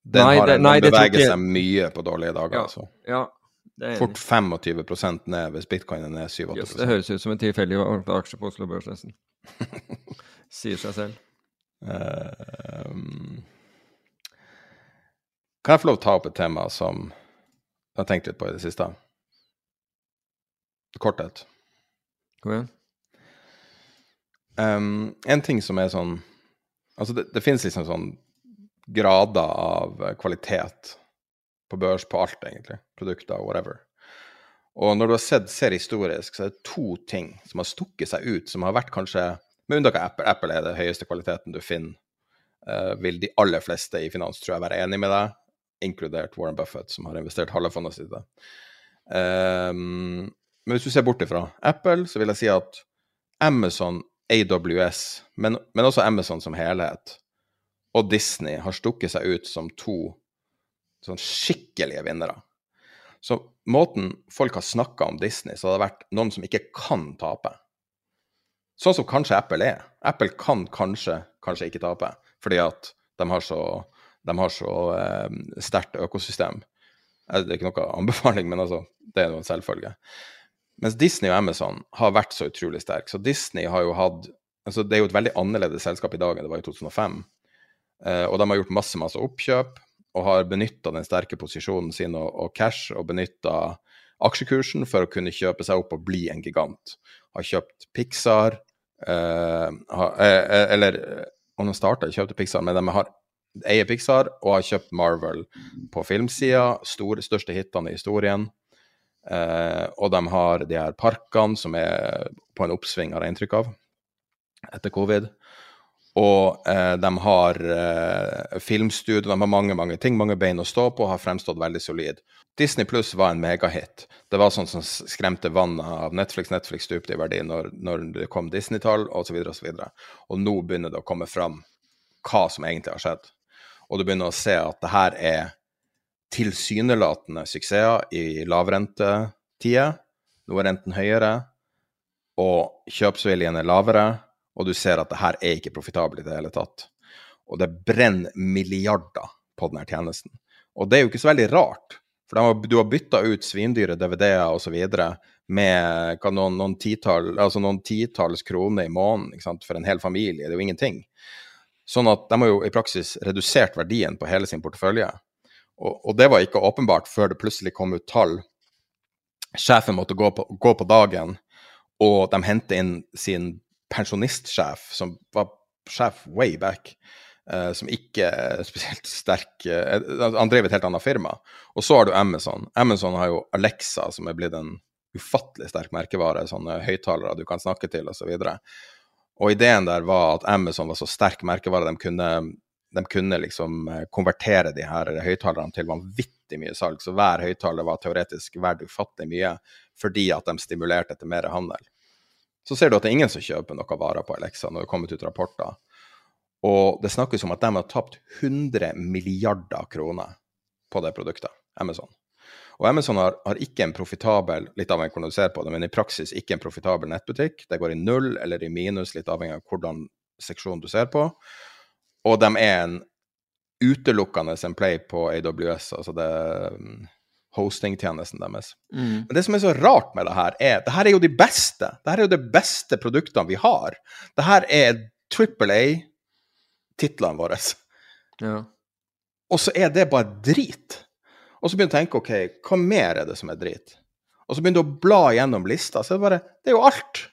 Den nei, har, det, nei, beveger seg mye på dårlige dager. Ja, altså. ja, Fort 25 ned hvis bitcoin er ned 7-8 yes, Det høres ut som en tilfeldig aksje på Oslo Børs, nesten. *laughs* Sier seg selv. Uh, kan jeg få lov til å ta opp et tema som jeg har tenkt litt på i det siste? Korthet. Kom igjen. Um, en ting som er sånn Altså, det, det finnes liksom sånn grader av kvalitet på børs på alt, egentlig. Produkter, whatever. Og når du har sett, ser historisk, så er det to ting som har stukket seg ut, som har vært kanskje Med unntak av Apple. Apple er den høyeste kvaliteten du finner. Uh, vil de aller fleste i finans, tror jeg, være enig med deg, inkludert Warren Buffett, som har investert halve fondet sitt. Um, men hvis du ser bort ifra Apple, så vil jeg si at Amazon AWS, men, men, også Amazon som helhet, og Disney har stukket seg ut som to sånn skikkelige vinnere. Så måten folk har snakka om Disney, så har det vært noen som ikke kan tape. Sånn som kanskje Apple er. Apple kan kanskje, kanskje ikke tape, fordi at de har så, de har så eh, sterkt økosystem. Det er ikke noe anbefaling, men altså, det er jo en selvfølge. Mens Disney og Amazon har vært så utrolig sterke. Så Disney har jo hatt altså Det er jo et veldig annerledes selskap i dag enn det var i 2005. Eh, og de har gjort masse, masse oppkjøp og har benytta den sterke posisjonen sin og, og cash og benytta aksjekursen for å kunne kjøpe seg opp og bli en gigant. Har kjøpt Pixar eh, har, eh, eh Eller om de starta, kjøpte Pixar, men de har eier Pixar og har kjøpt Marvel på filmsida. Største hitene i historien. Eh, og de har de her parkene som er på en oppsving, har jeg inntrykk av, etter covid. Og eh, de har eh, filmstudio, de har mange mange ting, mange bein å stå på, og har fremstått veldig solid. Disney Pluss var en megahit. Det var sånn som skremte vannet av Netflix. Netflix stupte i verdi når, når det kom Disney-tall, osv., osv. Og, nå begynner det å komme fram hva som egentlig har skjedd. Og du begynner å se at det her er tilsynelatende suksesser i lavrentetider. Nå er renten høyere, og kjøpsviljen er lavere, og du ser at det her er ikke profitabelt i det hele tatt. Og det brenner milliarder på denne tjenesten. Og det er jo ikke så veldig rart, for du har bytta ut svindyre DVD-er osv. med noen, noen, titall, altså noen titalls kroner i måneden for en hel familie. Det er jo ingenting. Sånn at de har jo i praksis redusert verdien på hele sin portefølje. Og, det var ikke åpenbart før det plutselig kom ut tall. Sjefen måtte gå på, gå på dagen, og de hentet inn sin pensjonistsjef, som var sjef way back, Uh, som ikke er spesielt sterk uh, Han drev et helt annet firma. Og så har du Amazon. Amazon har jo Alexa, som er blitt en ufattelig sterk merkevare. Sånne høyttalere du kan snakke til, osv. Og, så og ideen der var at Amazon var så sterk merkevare de kunne de kunne liksom eh, konvertere de her høyttalerne til vanvittig mye salg. Så hver høyttaler var teoretisk verdt ufattelig mye fordi at de stimulerte til mer handel. Så ser du at det er ingen som kjøper noen varer på Alexa når det er kommet ut rapporter. Og det snakkes om at de har tapt 100 milliarder kroner på det produktet, Amazon. Og Amazon har, har ikke en profitabel litt avhengig av hvordan du ser på det, men i praksis ikke en profitabel nettbutikk. Det går i null eller i minus, litt avhengig av hvordan seksjonen du ser på. Og de er en utelukkende en play på AWS, altså det um, hostingtjenesten deres. Mm. Men det som er så rart med det her, er det her er jo de beste. Det her er jo de beste produktene vi har. Det her er triple A-titlene våre. Ja. Og så er det bare drit. Og så begynner du å tenke OK, hva mer er det som er drit? Og så begynner du å bla gjennom lista, så er det bare Det er jo alt.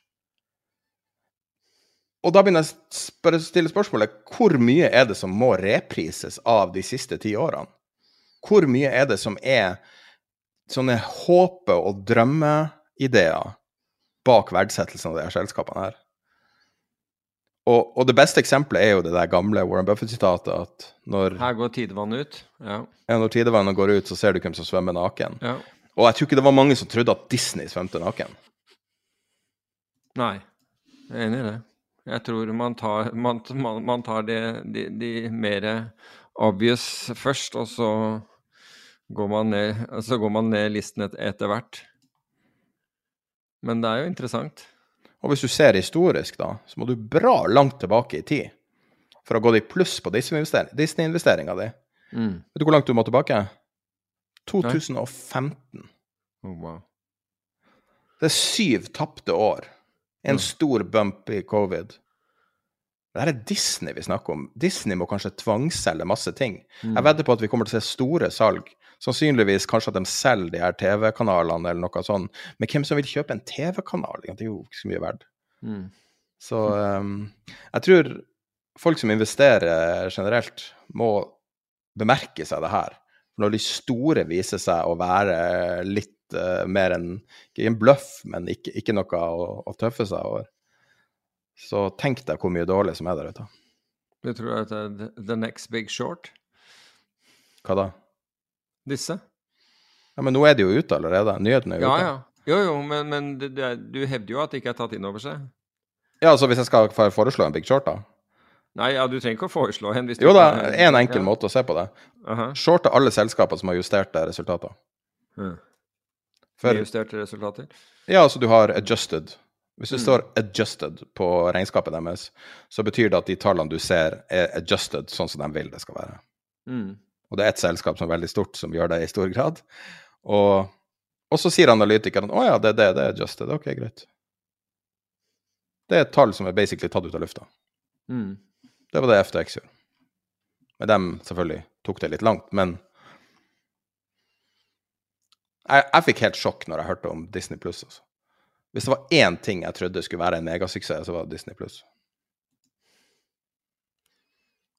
Og da begynner jeg å stille spørsmålet hvor mye er det som må reprises av de siste ti årene? Hvor mye er det som er sånne håpe- og drømmeideer bak verdsettelsen av de her selskapene her? Og, og det beste eksempelet er jo det der gamle Warren Buffett-sitatet at når, Her går tidevannet ut. Ja. ja, når tidevannet går ut, så ser du hvem som svømmer naken. ja. Og jeg tror ikke det var mange som trodde at Disney svømte naken. Nei, jeg er enig i det. Jeg tror man tar, man, man, man tar de, de, de mer obvious først, og så går man ned, så går man ned listen et, etter hvert. Men det er jo interessant. Og hvis du ser historisk, da, så må du bra langt tilbake i tid for å gå i pluss på Disney-investeringa di. Mm. Vet du hvor langt du må tilbake? 2015. Oh, wow. Det er syv tapte år. En stor bump i covid. Det her er Disney vi snakker om. Disney må kanskje tvangsselge masse ting. Jeg vedder på at vi kommer til å se store salg. Sannsynligvis kanskje at de selger de her TV-kanalene eller noe sånt. Men hvem som vil kjøpe en TV-kanal? Det er jo ikke så mye verdt. Mm. Så um, jeg tror folk som investerer generelt, må bemerke seg det her. Når de store viser seg å være litt uh, mer enn Ikke en bløff, men ikke, ikke noe å, å tøffe seg over. Så tenk deg hvor mye dårlig som er der ute. Du tror at det er the- next big short? Hva da? Disse? Ja, Men nå er de jo ute allerede. Nyhetene er Ja, ute. ja. Jo, jo, men, men det, det, du hevder jo at det ikke er tatt inn over seg. Ja, så hvis jeg skal foreslå en big short, da? Nei, ja, du trenger ikke å foreslå en. Jo da, én en enkel ja. måte å se på det. Aha. Shorte alle selskaper som har justerte resultater. Ja. For, Justerte resultater. ja, altså du har adjusted. Hvis Mm. det står 'adjusted' på regnskapet deres, så betyr det at de tallene du ser, er adjusted sånn som de vil det skal være. Mm. Og det er et selskap som er veldig stort, som gjør det i stor grad. Og, og så sier analytikeren 'Å ja, det er det, det er adjusted'. Ok, greit. Det er et tall som er basically tatt ut av lufta. Mm. Det var det FTX gjorde. Men dem selvfølgelig tok det litt langt, men jeg, jeg fikk helt sjokk når jeg hørte om Disney Pluss. Altså. Hvis det var én ting jeg trodde skulle være en megasuksess, så var det Disney Pluss.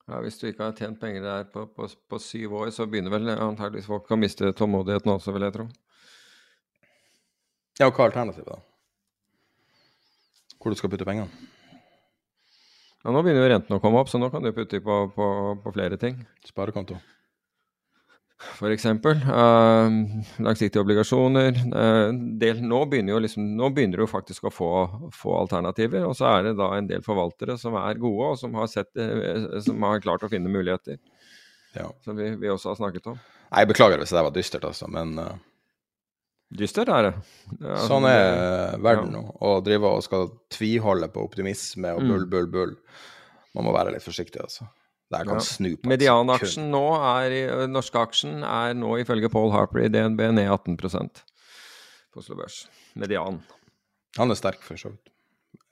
Ja, Hvis du ikke har tjent penger der på, på, på syv år, så begynner vel antageligvis folk å miste tålmodigheten også, vil jeg tro. Ja, og hva er alternativet, da? Hvor du skal putte pengene? Ja, Nå begynner jo rentene å komme opp, så nå kan du putte på, på, på flere ting. Sparekonto. For eksempel eh, langsiktige obligasjoner. Uh, del, nå, begynner liksom, nå begynner du faktisk å få, få alternativer. Og så er det da en del forvaltere som er gode, og som har, sett, eh, som har klart å finne muligheter. Ja. Som vi, vi også har snakket om. Nei, jeg beklager hvis det var dystert, altså, men uh... Dystert er det. Ja, sånn er verden ja. nå. Å drive og skal tviholde på optimisme og Mm. bull, bull, bull. Man må være litt forsiktig, altså. Det her kan Ja. snu på Medianaksjen nå er, norske aksjen er nå ifølge Paul Harper i DNB ned 18% på Oslo Børs. Median. Han er sterk, for så vidt.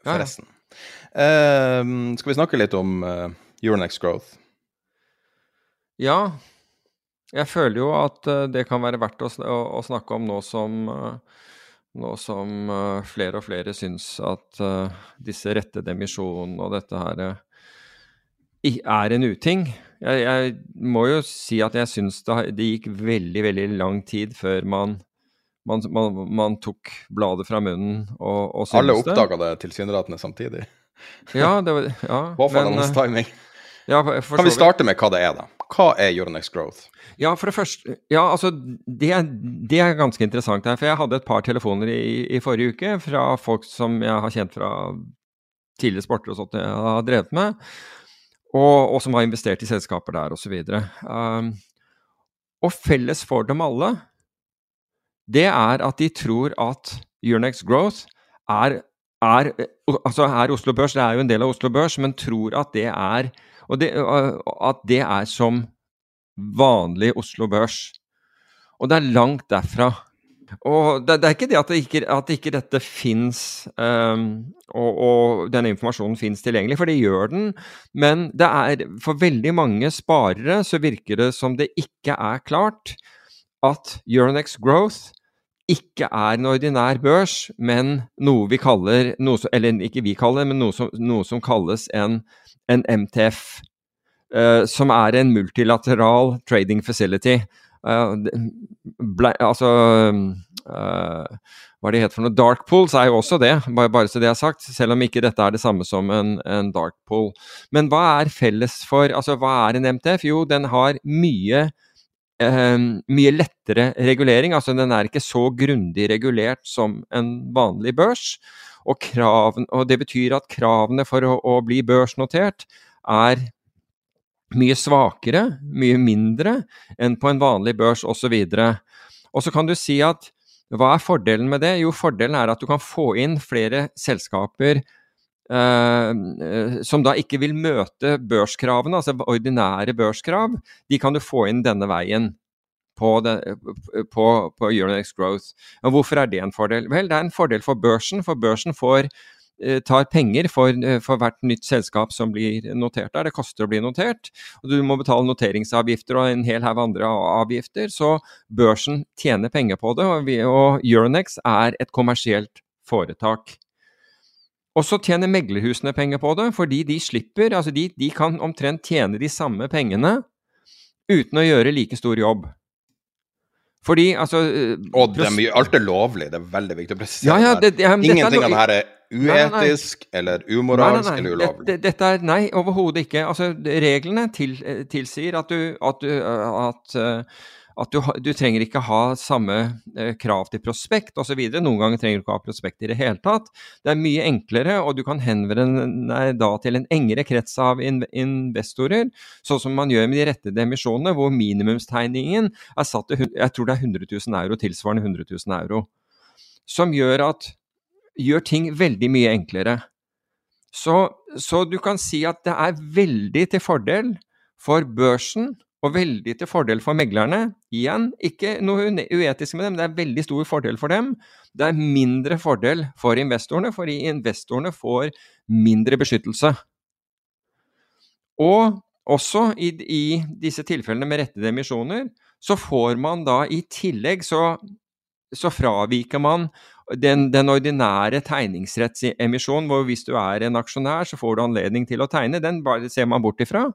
Ja, ja. Forresten. Eh, skal vi snakke litt om uh, Euronex Growth? Ja, jeg føler jo at uh, det kan være verdt å, sn- å, å snakke om nå som ø, nå som flere og flere syns at disse rettede emisjonene og dette her er en uting. Jeg, jeg må jo si at jeg syns det, det gikk veldig, veldig lang tid før man, man, man, man tok bladet fra munnen og, og syntes Alle det. oppdaga det tilsynelatende samtidig. Ja, det var, ja, *laughs* for men, timing. ja, Kan vi starte med hva det er, da? Hva er Euronex Growth? Ja, for det første Ja, altså, det, det er ganske interessant her. For jeg hadde et par telefoner i, i forrige uke fra folk som jeg har kjent fra tidligere sporter og sånt jeg har drevet med, og, og som har investert i selskaper der, osv. Um, og felles for dem alle, det er at de tror at Euronext Growth er, er Altså er Oslo Børs, det er jo en del av Oslo Børs, men tror at det er det, at det er som vanlig Oslo Børs. Og det er langt derfra. Og det, det er ikke det at, det ikke, at ikke dette fins, um, og, og denne informasjonen fins tilgjengelig, for det gjør den. Men er, for veldig mange sparere så virker det som det ikke er klart at Euronex Growth ikke er en ordinær børs, men noe vi kaller noe som, Eller ikke vi kaller, men noe som, noe som kalles en, en MTF. Uh, som er en multilateral trading facility. Eh, ble, altså uh, hva det heter for noe, dark pools er jo også det, bare, bare, så det er sagt. Selv om ikke dette er det samme som en, en, dark pool. Men hva er felles for Altså, hva er en MTF? Jo, den har mye uh, mye lettere regulering. Altså, den er ikke så grundig regulert som en vanlig børs. Og, kraven, og det betyr at kravene for å, å bli børsnotert er mye svakere, mye mindre enn på en vanlig børs osv. Og så kan du si at hva er fordelen med det? Jo, fordelen er at du kan få inn flere selskaper eh, som da ikke vil møte børskravene, altså ordinære børskrav. De kan du få inn denne veien på, det, på, på Euronex Growth. Og hvorfor er det en fordel? Vel, det er en fordel for børsen, for børsen får tar penger for, eh, for, hvert nytt selskap som blir notert der. Det koster å bli notert, og du må betale noteringsavgifter og en hel haug andre avgifter. Så børsen tjener penger på det, og, vi, og Euronex er et kommersielt foretak. Og så tjener meglerhusene penger på det, fordi de slipper Altså, de, de kan omtrent tjene de samme pengene uten å gjøre like stor jobb. Fordi, altså eh, Og de, alt er lovlig, det er veldig viktig å presisere. Ja, ja, det, det, Ingenting av det her er uetisk nei, nei. eller umoralsk nei, eller ulovlig? Dette, dette er Nei, overhodet ikke. Altså, reglene til, tilsier at du, at, du, at, at du, du, trenger ikke ha samme eh, krav til prospekt osv. Noen ganger trenger du ikke ha prospekt i det hele tatt. Det er mye enklere, og du kan henvende deg til en engere krets av in, investorer, sånn som man gjør med de rettede emisjonene, hvor minimumstegningen er satt til jeg tror det er 100 000 euro, tilsvarende 100 000 euro. Som gjør at gjør ting veldig mye enklere. Så, så, du kan si at det er veldig til fordel for børsen og veldig til fordel for meglerne. Igjen, ikke noe uetisk med dem, det er veldig stor fordel for dem. Det er mindre fordel for investorene, fordi investorene får mindre beskyttelse. Og også i, i disse tilfellene med rettede emisjoner, så får man da i tillegg så, så fraviker man den, den ordinære tegningsrettsemisjonen, hvor hvis du er en aksjonær, så får du anledning til å tegne, den bare ser man bort ifra.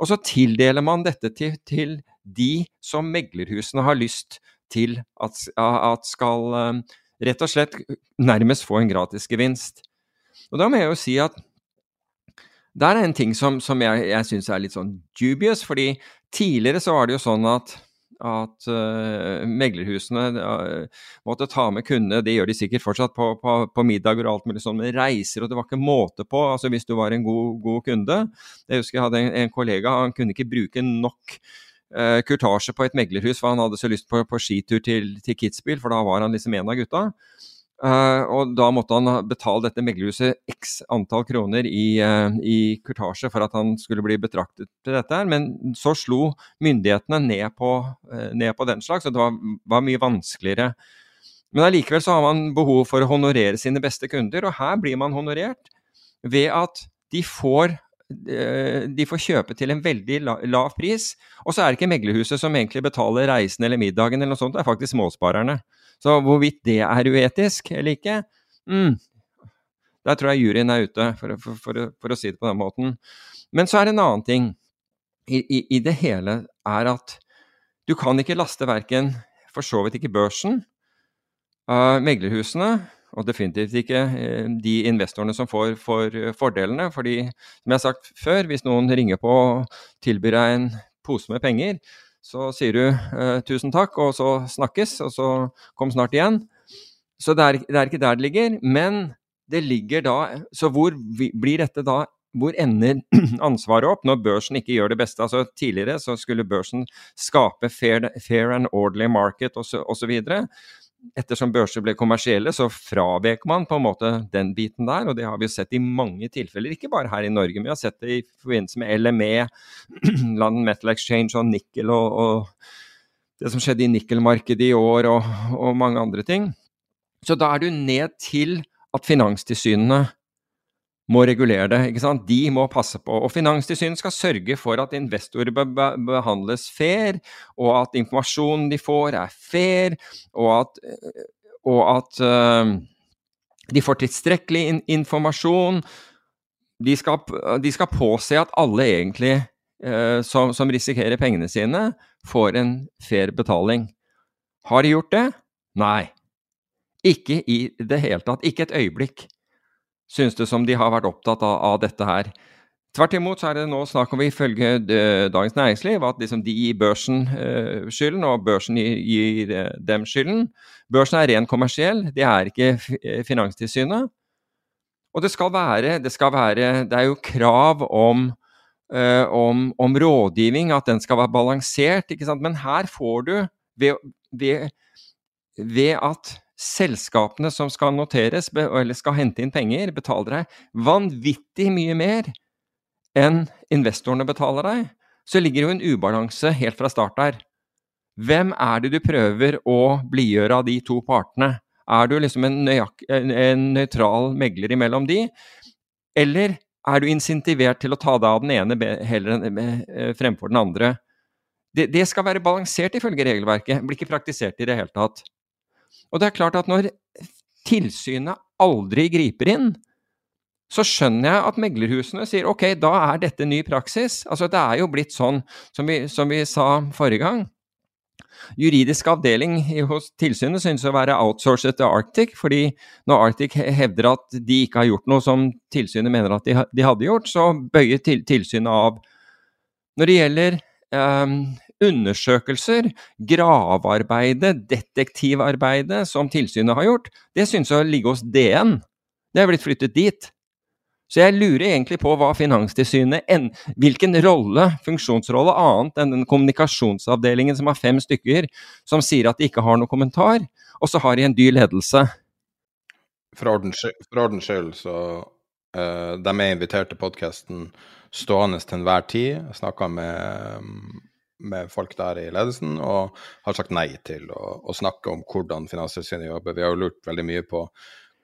Og så tildeler man dette til, til de som meglerhusene har lyst til at, at skal um, rett og slett nærmest få en gratisgevinst. Og da må jeg jo si at der er en ting som, som jeg, jeg syns er litt sånn dubious, fordi tidligere så var det jo sånn at at uh, meglerhusene uh, måtte ta med kundene, det gjør de sikkert fortsatt, på, på, på, middager og alt mulig sånn, men reiser, og det var ikke måte på altså hvis du var en god, god kunde. Jeg husker jeg hadde en, en, kollega, han kunne ikke bruke nok uh, kurtasje på et meglerhus, for han hadde så lyst på, på skitur til, til Kitzbühel, for da var han liksom en av gutta. Uh, og da måtte han betale dette meglerhuset x antall kroner i, uh, i kurtasje for at han skulle bli betraktet til dette. Men så slo myndighetene ned på, uh, ned på den slags, og det var, var mye vanskeligere. Men allikevel så har man behov for å honorere sine beste kunder, og her blir man honorert ved at de får de får kjøpe til en veldig lav pris. Og så er det ikke meglerhuset som egentlig betaler reisen eller middagen, eller noe sånt, det er faktisk småsparerne. Så hvorvidt det er uetisk eller ikke, mm, der tror jeg juryen er ute, for, for, for, for, å si det på den måten. Men så er det en annen ting i, i, i det hele, er at du kan ikke laste verken for så vidt ikke børsen, uh, meglerhusene, og definitivt ikke uh, de investorene som får, får uh, fordelene. fordi, som jeg har sagt før, hvis noen ringer på og tilbyr deg en pose med penger, så sier du eh, tusen takk, og så snakkes, og så kom snart igjen. Så det er, det er, ikke der det ligger. Men det ligger da Så hvor blir dette da hvor ender *clears throat* ansvaret opp når børsen ikke gjør det beste? Altså Tidligere så skulle børsen skape fair, fair and orderly market osv ettersom børser ble kommersielle, så fravek man på en måte den biten der. Og det har vi jo sett i mange tilfeller, ikke bare her i Norge, men vi har sett det i forbindelse med LME, *clears throat* London Metal Exchange og nikkel og, og, det som skjedde i nikkelmarkedet i år og, og mange andre ting. Så da er du ned til at finanstilsynene må regulere det. ikke sant? De må passe på. Og Finanstilsynet skal sørge for at investorer be behandles fair, og at informasjonen de får er fair, og at, og at uh, de får tilstrekkelig in informasjon. De skal, de skal, påse at alle egentlig uh, som, som risikerer pengene sine, får en fair betaling. Har de gjort det? Nei. Ikke i det hele tatt. Ikke et øyeblikk synes det som de har vært opptatt av, av dette her. Tvert imot så er det nå snakk om, ifølge uh, Dagens Næringsliv, at liksom de gir børsen uh, skylden, og børsen gir, uh, dem skylden. Børsen er ren kommersiell, det er ikke Finanstilsynet. Og det skal være Det, skal være, det er jo krav om, om, om, rådgivning, at den skal være balansert, ikke sant. Men her får du, ved, ved, ved at selskapene som skal noteres, eller skal hente inn penger, betaler deg vanvittig mye mer enn investorene betaler deg, så ligger jo en ubalanse helt fra start der. Hvem er det du prøver å blidgjøre av de to partene? Er du liksom en, nøyak, en nøytral megler imellom de, eller er du insentivert til å ta deg av den ene heller eh, fremfor den andre? Det, det skal være balansert ifølge regelverket, blir ikke praktisert i det hele tatt. Og det er klart at når tilsynet aldri griper inn, så skjønner jeg at meglerhusene sier ok, da er dette ny praksis. Altså det er jo blitt sånn som vi, som vi sa forrige gang. Juridisk avdeling hos tilsynet synes å være outsourcet til Arctic, fordi når Arctic hevder at de ikke har gjort noe som tilsynet mener at de, de hadde gjort, så bøyer til, tilsynet av. Når det gjelder um, undersøkelser, gravearbeidet, detektivarbeidet som tilsynet har gjort, det synes å ligge hos DN. Det er blitt flyttet dit. Så jeg lurer egentlig på hva Finanstilsynet Hvilken rolle, funksjonsrolle, annet enn den kommunikasjonsavdelingen som har fem stykker, som sier at de ikke har noen kommentar, og så har de en dyr ledelse. For ordens skyld, så uh, De er invitert til podkasten stående til enhver tid. Jeg snakka med, med, folk der i ledelsen og har sagt nei til å, å snakke om hvordan Finanstilsynet jobber. Vi har jo lurt veldig mye på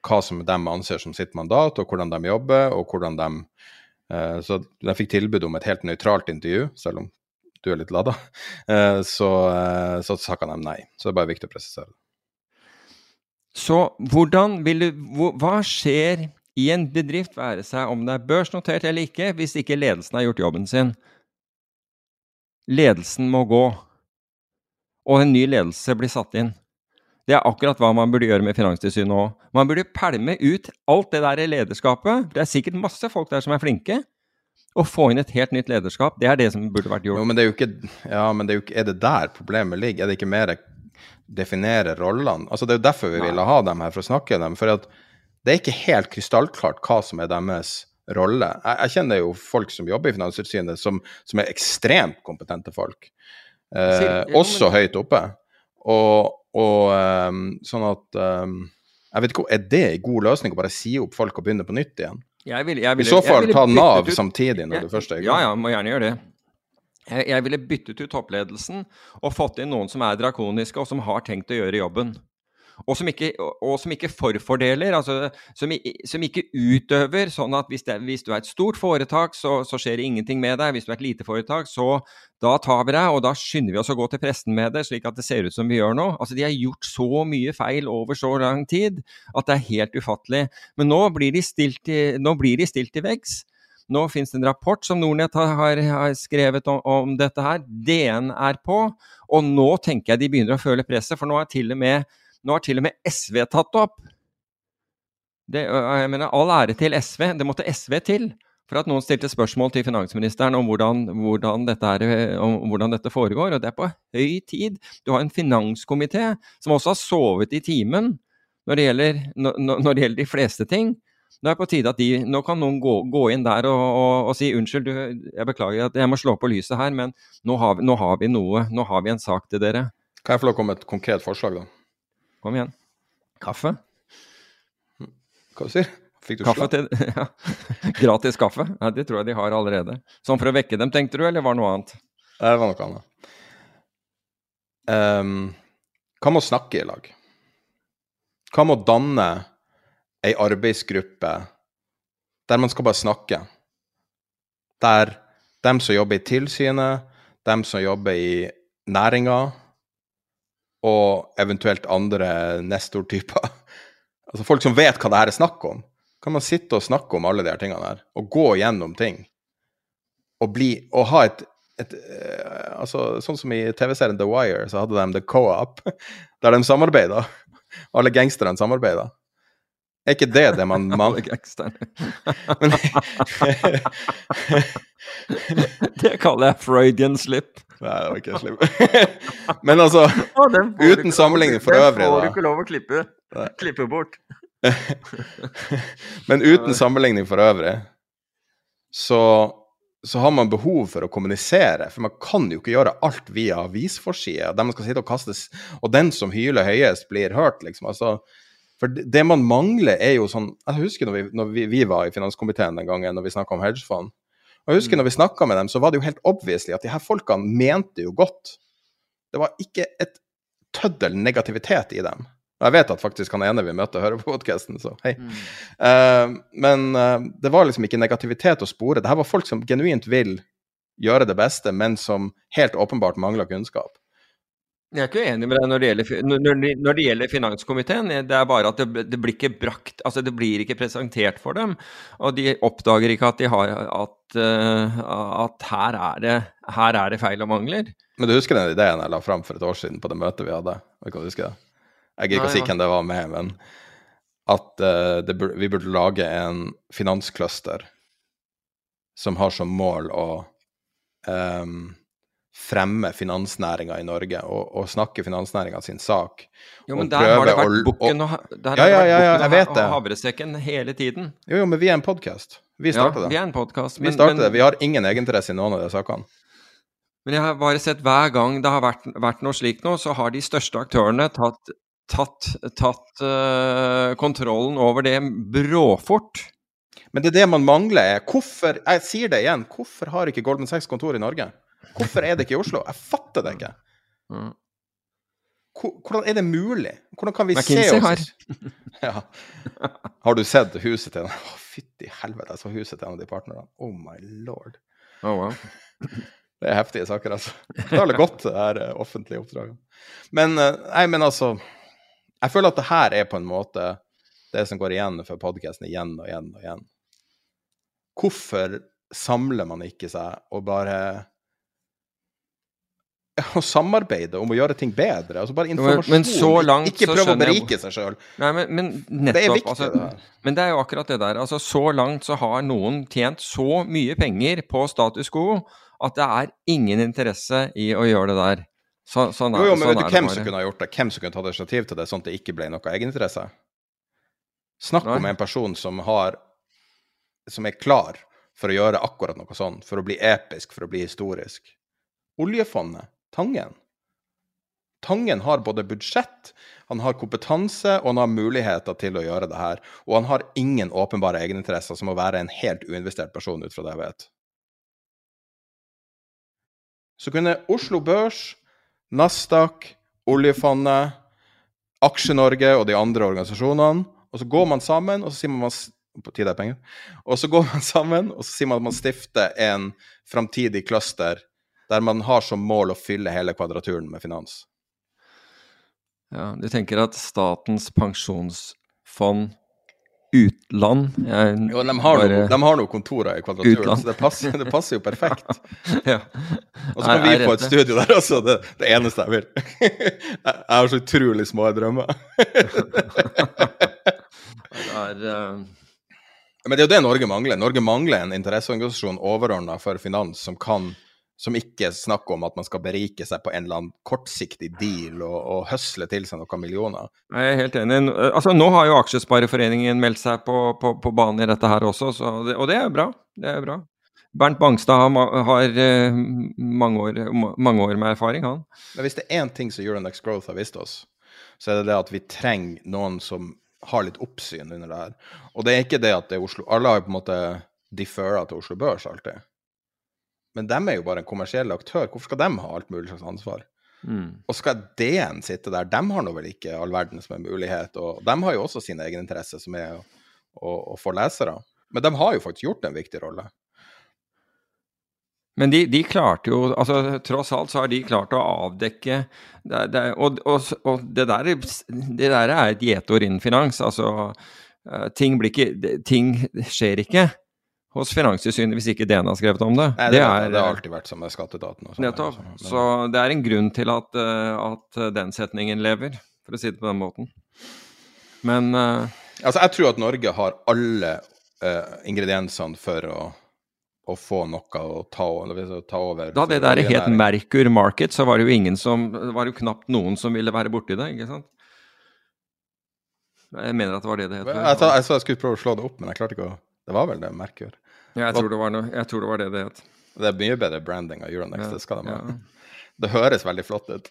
hva som de anser som sitt mandat, og hvordan de jobber, og hvordan de eh, Så de fikk tilbud om et helt nøytralt intervju, selv om du er litt lada. *laughs* Eh, så, eh, så sakka de nei. Så det er bare viktig å presisere. Så hvordan vil du Hva skjer i en bedrift, være seg om det er børsnotert eller ikke, hvis ikke ledelsen har gjort jobben sin? Ledelsen må gå, og en ny ledelse blir satt inn. Det er akkurat hva man burde gjøre med Finanstilsynet òg. Man burde pælme ut alt det der lederskapet. Det er sikkert masse folk der som er flinke. Og få inn et helt nytt lederskap. Det er det som burde vært gjort. Jo, men det er jo ikke, ja, men det er, jo ikke, er det der problemet ligger? Er det ikke mer definere rollene? Altså, det er jo derfor vi ville ha dem her, for å snakke dem. For at det er ikke helt krystallklart hva som er deres rolle. Jeg, jeg kjenner jo folk som jobber i Finanstilsynet, som, som, er ekstremt kompetente folk. Eh, også høyt oppe. Og, og um, sånn at um, Jeg vet ikke, Er det en god løsning å bare si opp folk og begynne på nytt igjen? Jeg vil, jeg vil, I så fall ta Nav samtidig når jeg, du først er i gang. Ja, ja, må gjerne gjøre det. Jeg, ville byttet ut toppledelsen og fått inn noen som er drakoniske, og som har tenkt å gjøre jobben og som ikke, og som ikke forfordeler, altså som, som, ikke utøver sånn at hvis, det, hvis, du er et stort foretak, så, så, skjer det ingenting med deg. Hvis du er et lite foretak, så da tar vi deg, og da skynder vi oss å gå til pressen med det, slik at det ser ut som vi gjør nå. Altså, de har gjort så mye feil over så lang tid at det er helt ufattelig. Men nå blir de stilt til, nå blir de stilt til veggs. Nå finnes det en rapport som Nornett har, har, har skrevet om, om, dette her. DN er på, og nå tenker jeg de begynner å føle presset, for nå er til og med nå har til og med SV tatt det opp. Det, jeg mener, All ære til SV. Det måtte SV til for at noen stilte spørsmål til finansministeren om hvordan, hvordan, dette, er, om hvordan dette, foregår. Og det er på høy tid. Du har en finanskomité som også har sovet i timen når det gjelder, når, det gjelder de fleste ting. Nå er det på tide at de, nå kan noen gå, gå inn der og, og, og si unnskyld, du, jeg beklager at jeg må slå på lyset her, men nå har, nå har vi noe. Nå har vi en sak til dere. Kan jeg få lov å komme med et konkret forslag, da? Kom igjen. Kaffe? Hva sier du? Fikk du kaffe til, *laughs* ja. Gratis kaffe? Ja, det tror jeg de har allerede. Sånn for å vekke dem, tenkte du, eller var det noe annet? Det var noe annet. Um, hva med å snakke i lag? Hva med å danne ei arbeidsgruppe der man skal bare snakke? Der dem som jobber i tilsynet, dem som jobber i næringa, og eventuelt andre Nestor-typer. *laughs* Altså folk som vet hva det her er snakk om. Kan man sitte og snakke om alle de her tingene her, og gå gjennom ting. Og, bli, og ha et, et uh, altså, Sånn som i TV-serien The Wire, så hadde de The Co-op, *laughs* der de samarbeida. Alle gangsterne samarbeider. Er ikke det det man, *laughs* man *laughs* *laughs* Det kaller jeg Freudian slip. Nei, det var ikke slipp. Men altså Uten sammenligning for øvrig, da. ikke lov å klippe, klippe bort. Men uten sammenligning for øvrig, så, så har man behov for å kommunisere. For man kan jo ikke gjøre alt via avisforside. Der man skal sitte og kastes Og den som hyler høyest, blir hørt, liksom. Altså, for det man mangler, er jo sånn Jeg husker når vi, når vi, vi var i finanskomiteen den gangen, når vi snakka om hedgefond. Og jeg husker når vi snakka med dem, så var det jo helt obviously at de her folkene mente jo godt. Det var ikke et tøddel negativitet i dem. Jeg vet at faktisk han ene vi møtte, hører på podkasten, så hei. Eh, men uh, det var liksom ikke negativitet å spore. Det her var folk som genuint vil gjøre det beste, men som helt åpenbart mangler kunnskap. Jeg er ikke uenig med deg når det gjelder, når, det- gjelder finanskomiteen. Det er bare at det, det blir ikke brakt Altså, det blir ikke presentert for dem. Og de oppdager ikke at de har At, eh, at her, er det, her er det feil og mangler. Men du husker den ideen jeg la fram for et år siden på det møtet vi hadde? Jeg kan huske det. Jeg gidder ikke å si hvem det var med, men at eh, det vi burde lage en finanscluster som har som mål å ehm, fremme finansnæringa i Norge og, og snakke finansnæringa sin sak. Jo, men der har det vært bukken og, der har Ja, det ja, ja, ja, jeg vet det. og havresekken hele tiden. Jo, jo, men vi er en podkast. Vi starter ja, Vi er en podcast Vi starter det. Vi har ingen egeninteresse i noen av de sakene. Men jeg har bare sett hver gang det har vært, vært noe slikt nå, så har de største aktørene tatt, tatt, tatt uh, kontrollen over det bråfort. Men det er det man mangler. er Hvorfor jeg sier det igjen, hvorfor har ikke Goldman Sachs kontor i Norge? Hvorfor er det ikke i Oslo? Jeg fatter det ikke. Mm. Hvordan er det mulig? Hvordan kan vi McKinsey se oss har. *laughs* Ja. Har du sett huset til en Å, Fytti helvete, jeg så huset til en av de partnerne. Oh my lord. Oh, wow. *laughs* Det er heftige saker, altså. Det er godt, det her eh, offentlige oppdraget. Men eh, nei, men altså Jeg føler at det her er på en måte det som går igjen for podkasten igjen og igjen og igjen. Hvorfor samler man ikke seg og bare å samarbeide om å gjøre ting bedre? Altså bare informasjon. men så langt ikke prøve å berike seg sjøl. Men, men Det er viktig, altså, det. Men det er jo akkurat det der. Altså, så langt så har noen tjent så mye penger på status quo at det er ingen interesse i å gjøre det der. Så, sånn er, Jo, jo, men sånn vet du hvem som kunne ha gjort det? Hvem som kunne tatt initiativ til det, sånn at det ikke ble noe egeninteresse? Snakk om en person som har Som er klar for å gjøre akkurat noe sånn, for å bli episk, for å bli historisk. Oljefondet. Tangen. Tangen har både budsjett, han har kompetanse, og han har muligheter til å gjøre det her. Og han har ingen åpenbare egeninteresser, som å være en helt uinvestert person, ut fra det jeg vet. Så kunne Oslo Børs, Nasdaq, oljefondet, Aksje-Norge og de andre organisasjonene, og så går man sammen, og så sier man på tide er penger. Og så går man sammen, og så sier man at man stifter en framtidig cluster der man har som mål å fylle hele kvadraturen med finans. Ja, du tenker at Statens pensjonsfond utland jeg, Jo, de har, bare- noe, de har noe kontorer i kvadraturen, Utland. så det passer, det passer jo perfekt. *laughs* ja. Og så kan vi få et studio der også, det, det eneste jeg vil. *laughs* Jeg har så utrolig små drømmer. *laughs* Det er Uh... Men det er jo det Norge mangler. Norge mangler en interesseorganisasjon overordna for finans som kan som ikke snakker om at man skal berike seg på en eller annen kortsiktig deal og, og høsle til seg noen millioner. Jeg er helt enig. Altså, nå har jo Aksjespareforeningen meldt seg på, på, på banen i dette her også, så det, og det er bra. Det er bra. Bernt Bangstad har, har eh, mange, år, mange år med erfaring, han. Men hvis det er én ting som Euronex Growth har vist oss, så er det det at vi trenger noen som har litt oppsyn under det her. Og det er ikke det at det er Oslo Alle har jo på en måte deferra til Oslo Børs alltid. Men de er jo bare en kommersiell aktør. Hvorfor skal de ha alt mulig slags ansvar? Mm. Og skal DN sitte der? De har nå vel ikke all verden som en mulighet. Og de har jo også sin egen interesse, som er å, å, å få lesere. Men de har jo faktisk gjort en viktig rolle. Men de, de klarte jo altså Tross alt så har de klart å avdekke det, det, og, og, og det, der, det der er et gjetord innen finans. Altså, eh, ting, blir ikke, ting skjer ikke hos Finanstilsynet hvis ikke DN har skrevet om det. Nei, det, det, er, det har alltid vært som med skatteetaten. Nettopp. altså. Så det er en grunn til at, eh, at den setningen lever. for å si det på den måten. Men uh, Altså, jeg tror at Norge har alle uh, ingrediensene for å, å, få noe å ta, å ta over. Da det der het Merkur Market, så var det jo ingen som var jo knapt noen som ville være borti det, ikke sant? Jeg mener at det var det det het. Jeg, sa jeg, jeg skulle prøve å slå det opp, men jeg klarte ikke å Det var vel det Merkur? Ja, jeg tror det var, noe, jeg tror det, var det det het. Det er mye bedre branding av Euronext, ja, det skal de ha. Ja. *laughs* Det høres veldig flott ut.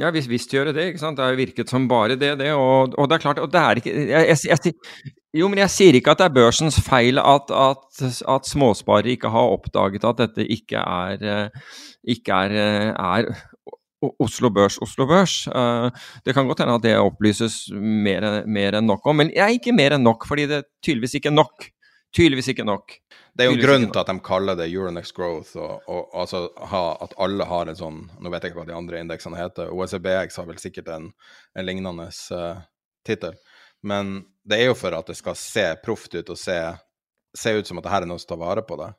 Ja, hvis visst gjør det, ikke sant. Det har virket som bare det, det. Og, og det er klart, og det er ikke jeg, jeg, jeg, Jo, men jeg sier ikke at det er børsens feil at, at, at småsparere ikke har oppdaget at dette ikke er, eh, ikke er, eh, er Oslo Børs, Oslo Børs. Uh, det kan godt hende at det opplyses mer, mer enn nok om, men jeg er ikke mer enn nok, fordi det er tydeligvis ikke nok. Tydeligvis ikke nok. Det er jo en grunn til at de kaller det Euronext Growth, og, og altså ha, at alle har en sånn Nå vet jeg ikke hva de andre indeksene heter. OECBX har vel sikkert en, en lignende uh, tittel. Men det er jo for at det skal se proft ut og se, se ut som at det her er noen som tar vare på det.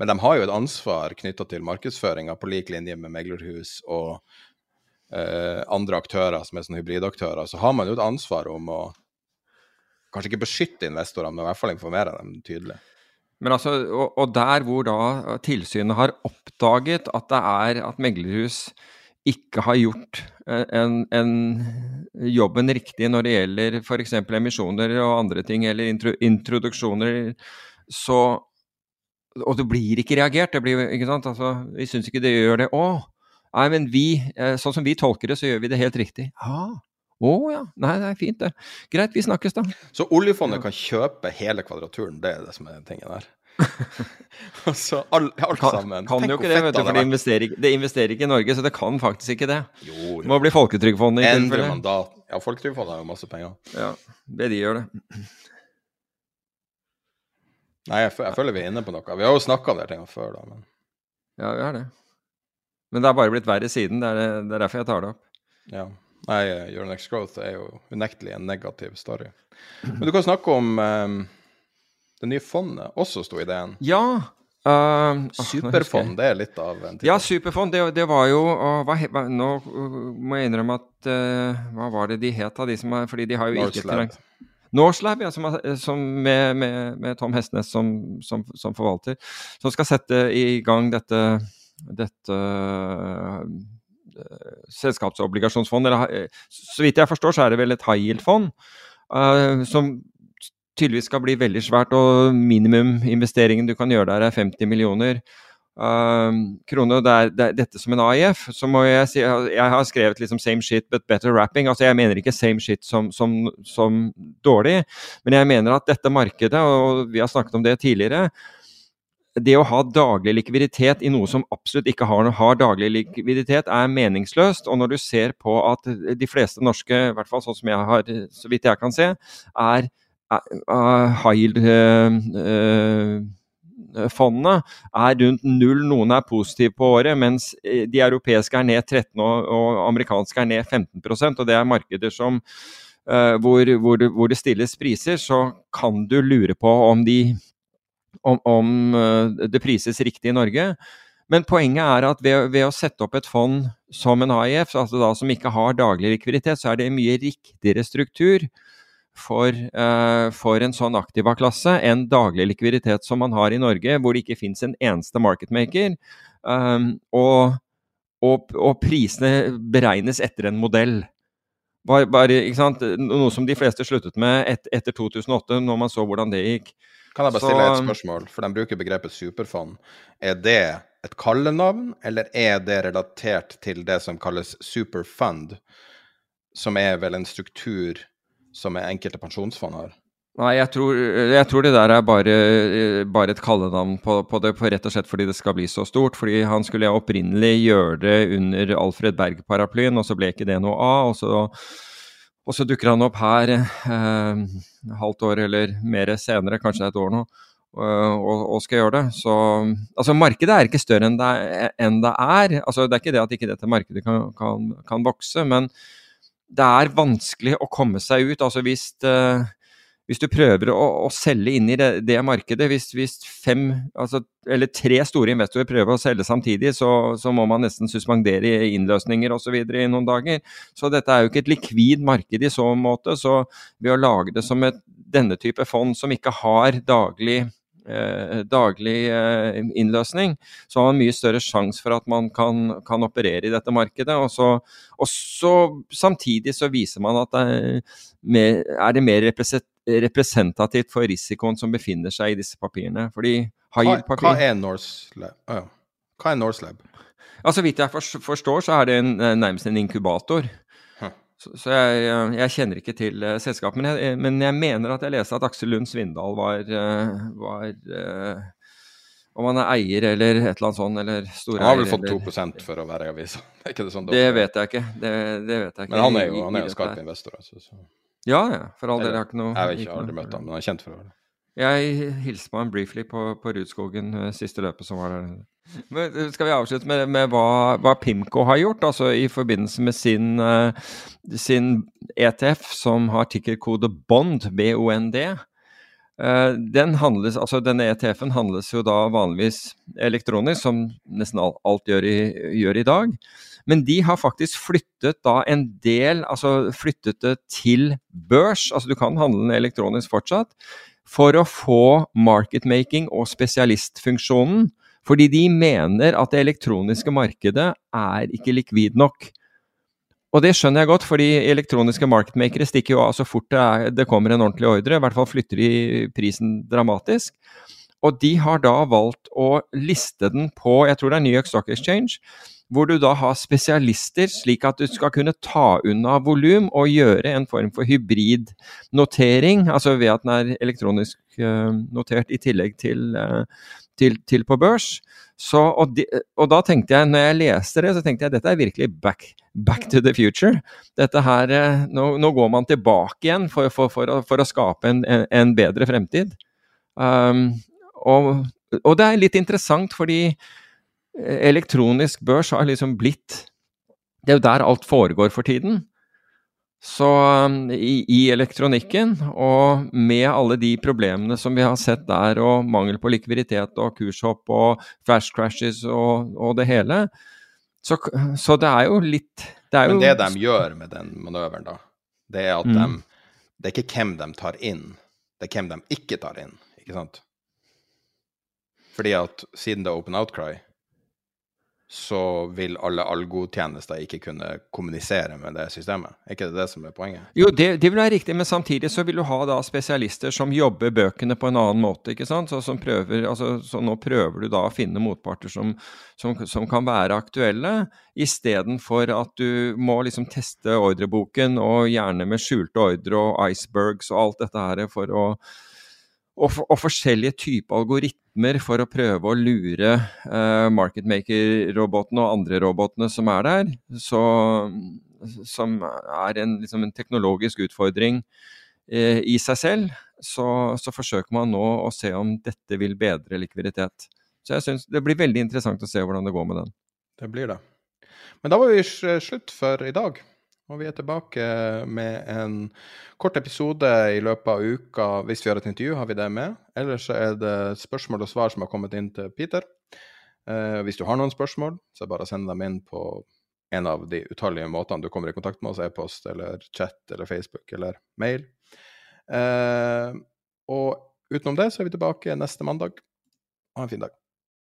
Men de har jo et ansvar knytta til markedsføringa på lik linje med meglerhus og uh, andre aktører som er sånne hybridaktører. Så har man jo et ansvar om å kanskje ikke beskytte investorene, men i hvert fall informere dem tydelig. Men altså, og, og, der hvor da tilsynet har oppdaget at det er at meglerhus ikke har gjort eh, en, en jobben riktig når det gjelder f.eks. emisjoner og andre ting, eller intro, introduksjoner, så Og det blir ikke reagert. Det blir, ikke sant? Altså, vi syns ikke det gjør det. Å, nei, men vi, eh, sånn som vi tolker det, så gjør vi det helt riktig. Ja, å oh, ja. Nei, det er fint, det. Greit, vi snakkes, da. Så oljefondet ja. kan kjøpe hele kvadraturen, det er det som er tingen der? altså, *laughs* *laughs* all, alt kan, sammen. Kan Tenk jo ikke det, vet du, for det investerer, det investerer, ikke i Norge, så det kan faktisk ikke det. Jo, jo. Det må bli Folketrygdfondet i mandat. Ja, Folketrygdfondet har jo masse penger. Ja, det de gjør det. Nei, jeg, jeg, føler vi er inne på noe. Vi har jo snakka om de tingene før, da. Men... Ja, vi har det. Men det har bare blitt verre siden. Det er, det er derfor jeg tar det opp. Ja. Nei, Euronext Growth er jo unektelig en negativ story. Men du kan snakke om um, det nye fondet. Også sto ideen. Ja. Uh, superfond, det er litt av en ting. Ja, superfond, det, det var jo og, hva, Nå uh, må jeg innrømme at uh, Hva var det de het, av De som er, fordi de har jo ikke ikke Norslab, ja, som, som med, med, med, Tom Hestnes som, som, som, forvalter. Som skal sette i gang dette, dette Eh, selskapsobligasjonsfond. Eller, eh, så vidt jeg forstår, så er det vel et high yield-fond. Uh, som tydeligvis skal bli veldig svært, og minimuminvesteringen du kan gjøre der, er 50 millioner. Uh, kroner. Det er, det er, dette som en AIF, så må jeg si Jeg har skrevet liksom 'same shit but better wrapping'. Altså Jeg mener ikke 'same shit' som, som, som dårlig, men jeg mener at dette markedet, og vi har snakket om det tidligere, det å ha daglig likviditet i noe som absolutt ikke har, har, daglig likviditet, er meningsløst. Og når du ser på at de fleste norske, i hvert fall sånn som jeg har, så vidt jeg kan se, er, er high yield-fondene er rundt null, noen er positive på året, mens de europeiske er ned 13 og, og amerikanske er ned 15% og det er markeder som uh, hvor, hvor, hvor det stilles priser, så kan du lure på om de om, om eh, det prises riktig i Norge. Men poenget er at ved, ved, å sette opp et fond som en AIF, altså da som ikke har daglig likviditet, så er det en mye riktigere struktur for, uh, for en sånn aktiva-klasse enn daglig likviditet som man har i Norge, hvor det ikke fins en eneste marketmaker. Um, og, og, og, prisene beregnes etter en modell. Bare, bare, Noe som de fleste sluttet med et, etter 2008, når man så hvordan det gikk. Kan jeg bare så, stille et spørsmål, for de bruker begrepet superfond. Er det et kallenavn, eller er det relatert til det som kalles superfund, som er vel en struktur som enkelte pensjonsfond har? Nei, jeg tror, jeg tror, det der er bare, bare et kallenavn på, på, det, på rett og slett fordi det skal bli så stort. Fordi han skulle opprinnelig gjøre det under Alfred Berg-paraplyen, og så ble ikke det noe av. og så og så dukker han opp her eh, halvt år eller mer senere, kanskje det er et år nå, og, og, skal gjøre det. Så altså markedet er ikke større enn det, enn det er. Altså, det er ikke det at ikke dette markedet kan, kan, kan, vokse, men det er vanskelig å komme seg ut. Altså hvis, eh, hvis du prøver å, å selge inn i det, det markedet, hvis, hvis, fem, altså, eller tre store investorer prøver å selge samtidig, så, så må man nesten suspendere innløsninger osv. i noen dager. Så dette er jo ikke et likvid marked i så måte. Så ved å lage det som et, denne type fond som ikke har daglig Eh, daglig eh, innløsning, så har man mye større sjanse for at man kan, kan, operere i dette markedet. Og så, og så, Samtidig så viser man at det er, mer, er det mer representativt for risikoen som befinner seg i disse papirene. Fordi hva, hva er Norselab? Oh, ja. Hva er Ja, Altså, vidt jeg forstår, så er det en, nærmest en inkubator. Så, så jeg, jeg, kjenner ikke til uh, selskapet. Men jeg, men jeg, mener at jeg leste at Aksel Lund Svindal var, uh, var uh, Om han er eier eller et eller annet sånt, eller storeier Han har vel fått 2 for å være i avisa? *laughs* Det, sånn det vet jeg ikke. Det, det, vet jeg ikke. Men han er jo, han er jo skarp investor, altså. Så. Ja, ja. For all del. Jeg har ikke noe Jeg har ikke aldri møtt ham, men jeg er kjent for det. Jeg hilste på ham briefly på, på Rudskogen siste løpet som var der. Men eh, skal vi avslutte med, med hva, hva, Pimco har gjort, altså i forbindelse med sin, uh, sin ETF som har tikkerkode BOND, B-O-N-D. Den handles, altså Denne ETF-en handles jo da vanligvis elektronisk, som nesten alt, alt gjør, i, gjør, i, dag. Men de har faktisk flyttet da en del, altså flyttet det til børs. Altså du kan handle den elektronisk fortsatt. For å få marketmaking og spesialistfunksjonen fordi de mener at det elektroniske markedet er ikke likvid nok. Og det skjønner jeg godt, fordi elektroniske marketmakere stikker jo av så fort det, er, det kommer en ordentlig ordre. I hvert fall flytter de prisen dramatisk. Og de har da valgt å liste den på jeg tror det er New York Stock Exchange, hvor du da har spesialister, slik at du skal kunne ta unna volum og gjøre en form for hybridnotering, altså ved at den er elektronisk uh, notert i tillegg til, uh, til, til på børs. Så, og, de, og, da tenkte jeg, når jeg leste det, så tenkte jeg dette er virkelig back, back to the future. Dette her, uh, nå, nå, går man tilbake igjen for, for, for, å, for å, skape en, en bedre fremtid. Um, og, og det er litt interessant fordi elektronisk børs har liksom blitt Det er jo der alt foregår for tiden. Så um, i, i, elektronikken, og med alle de problemene som vi har sett der, og mangel på likviditet og kurshopp og flash crashes og, og det hele, så, så, det er jo litt det er Men det de gjør med den manøveren, da, det er at mm. de Det er ikke hvem de tar inn, det er hvem de ikke tar inn, ikke sant? Fordi at siden det er open outcry, så vil alle algotjenester ikke kunne kommunisere med det systemet. Er ikke det det som er poenget? Jo, det, det, vil være riktig, men samtidig så vil du ha da spesialister som jobber bøkene på en annen måte. ikke sant? Så, prøver, altså, så nå prøver du da å finne motparter som, som, som kan være aktuelle, istedenfor at du må liksom teste ordreboken, og gjerne med skjulte ordre og icebergs og alt dette her for å og, for, og, forskjellige typer algoritmer for å prøve å lure uh, marketmaker-robotene og andre robotene som er der. Så, som er en, liksom en teknologisk utfordring uh, i seg selv. Så, så, forsøker man nå å se om dette vil bedre likviditet. Så jeg synes det blir veldig interessant å se hvordan det går med den. Det blir det. Men da var vi slutt for i dag. Og vi er tilbake med en kort episode i løpet av uka. Hvis vi har et intervju, har vi det med. Ellers er det spørsmål og svar som har kommet inn til Peter. Eh, hvis du har noen spørsmål, så er bare å sende dem inn på en av de utallige måtene du kommer i kontakt med oss, e-post eller chat eller Facebook eller mail. Eh, og utenom det så er vi tilbake neste mandag. Ha en fin dag.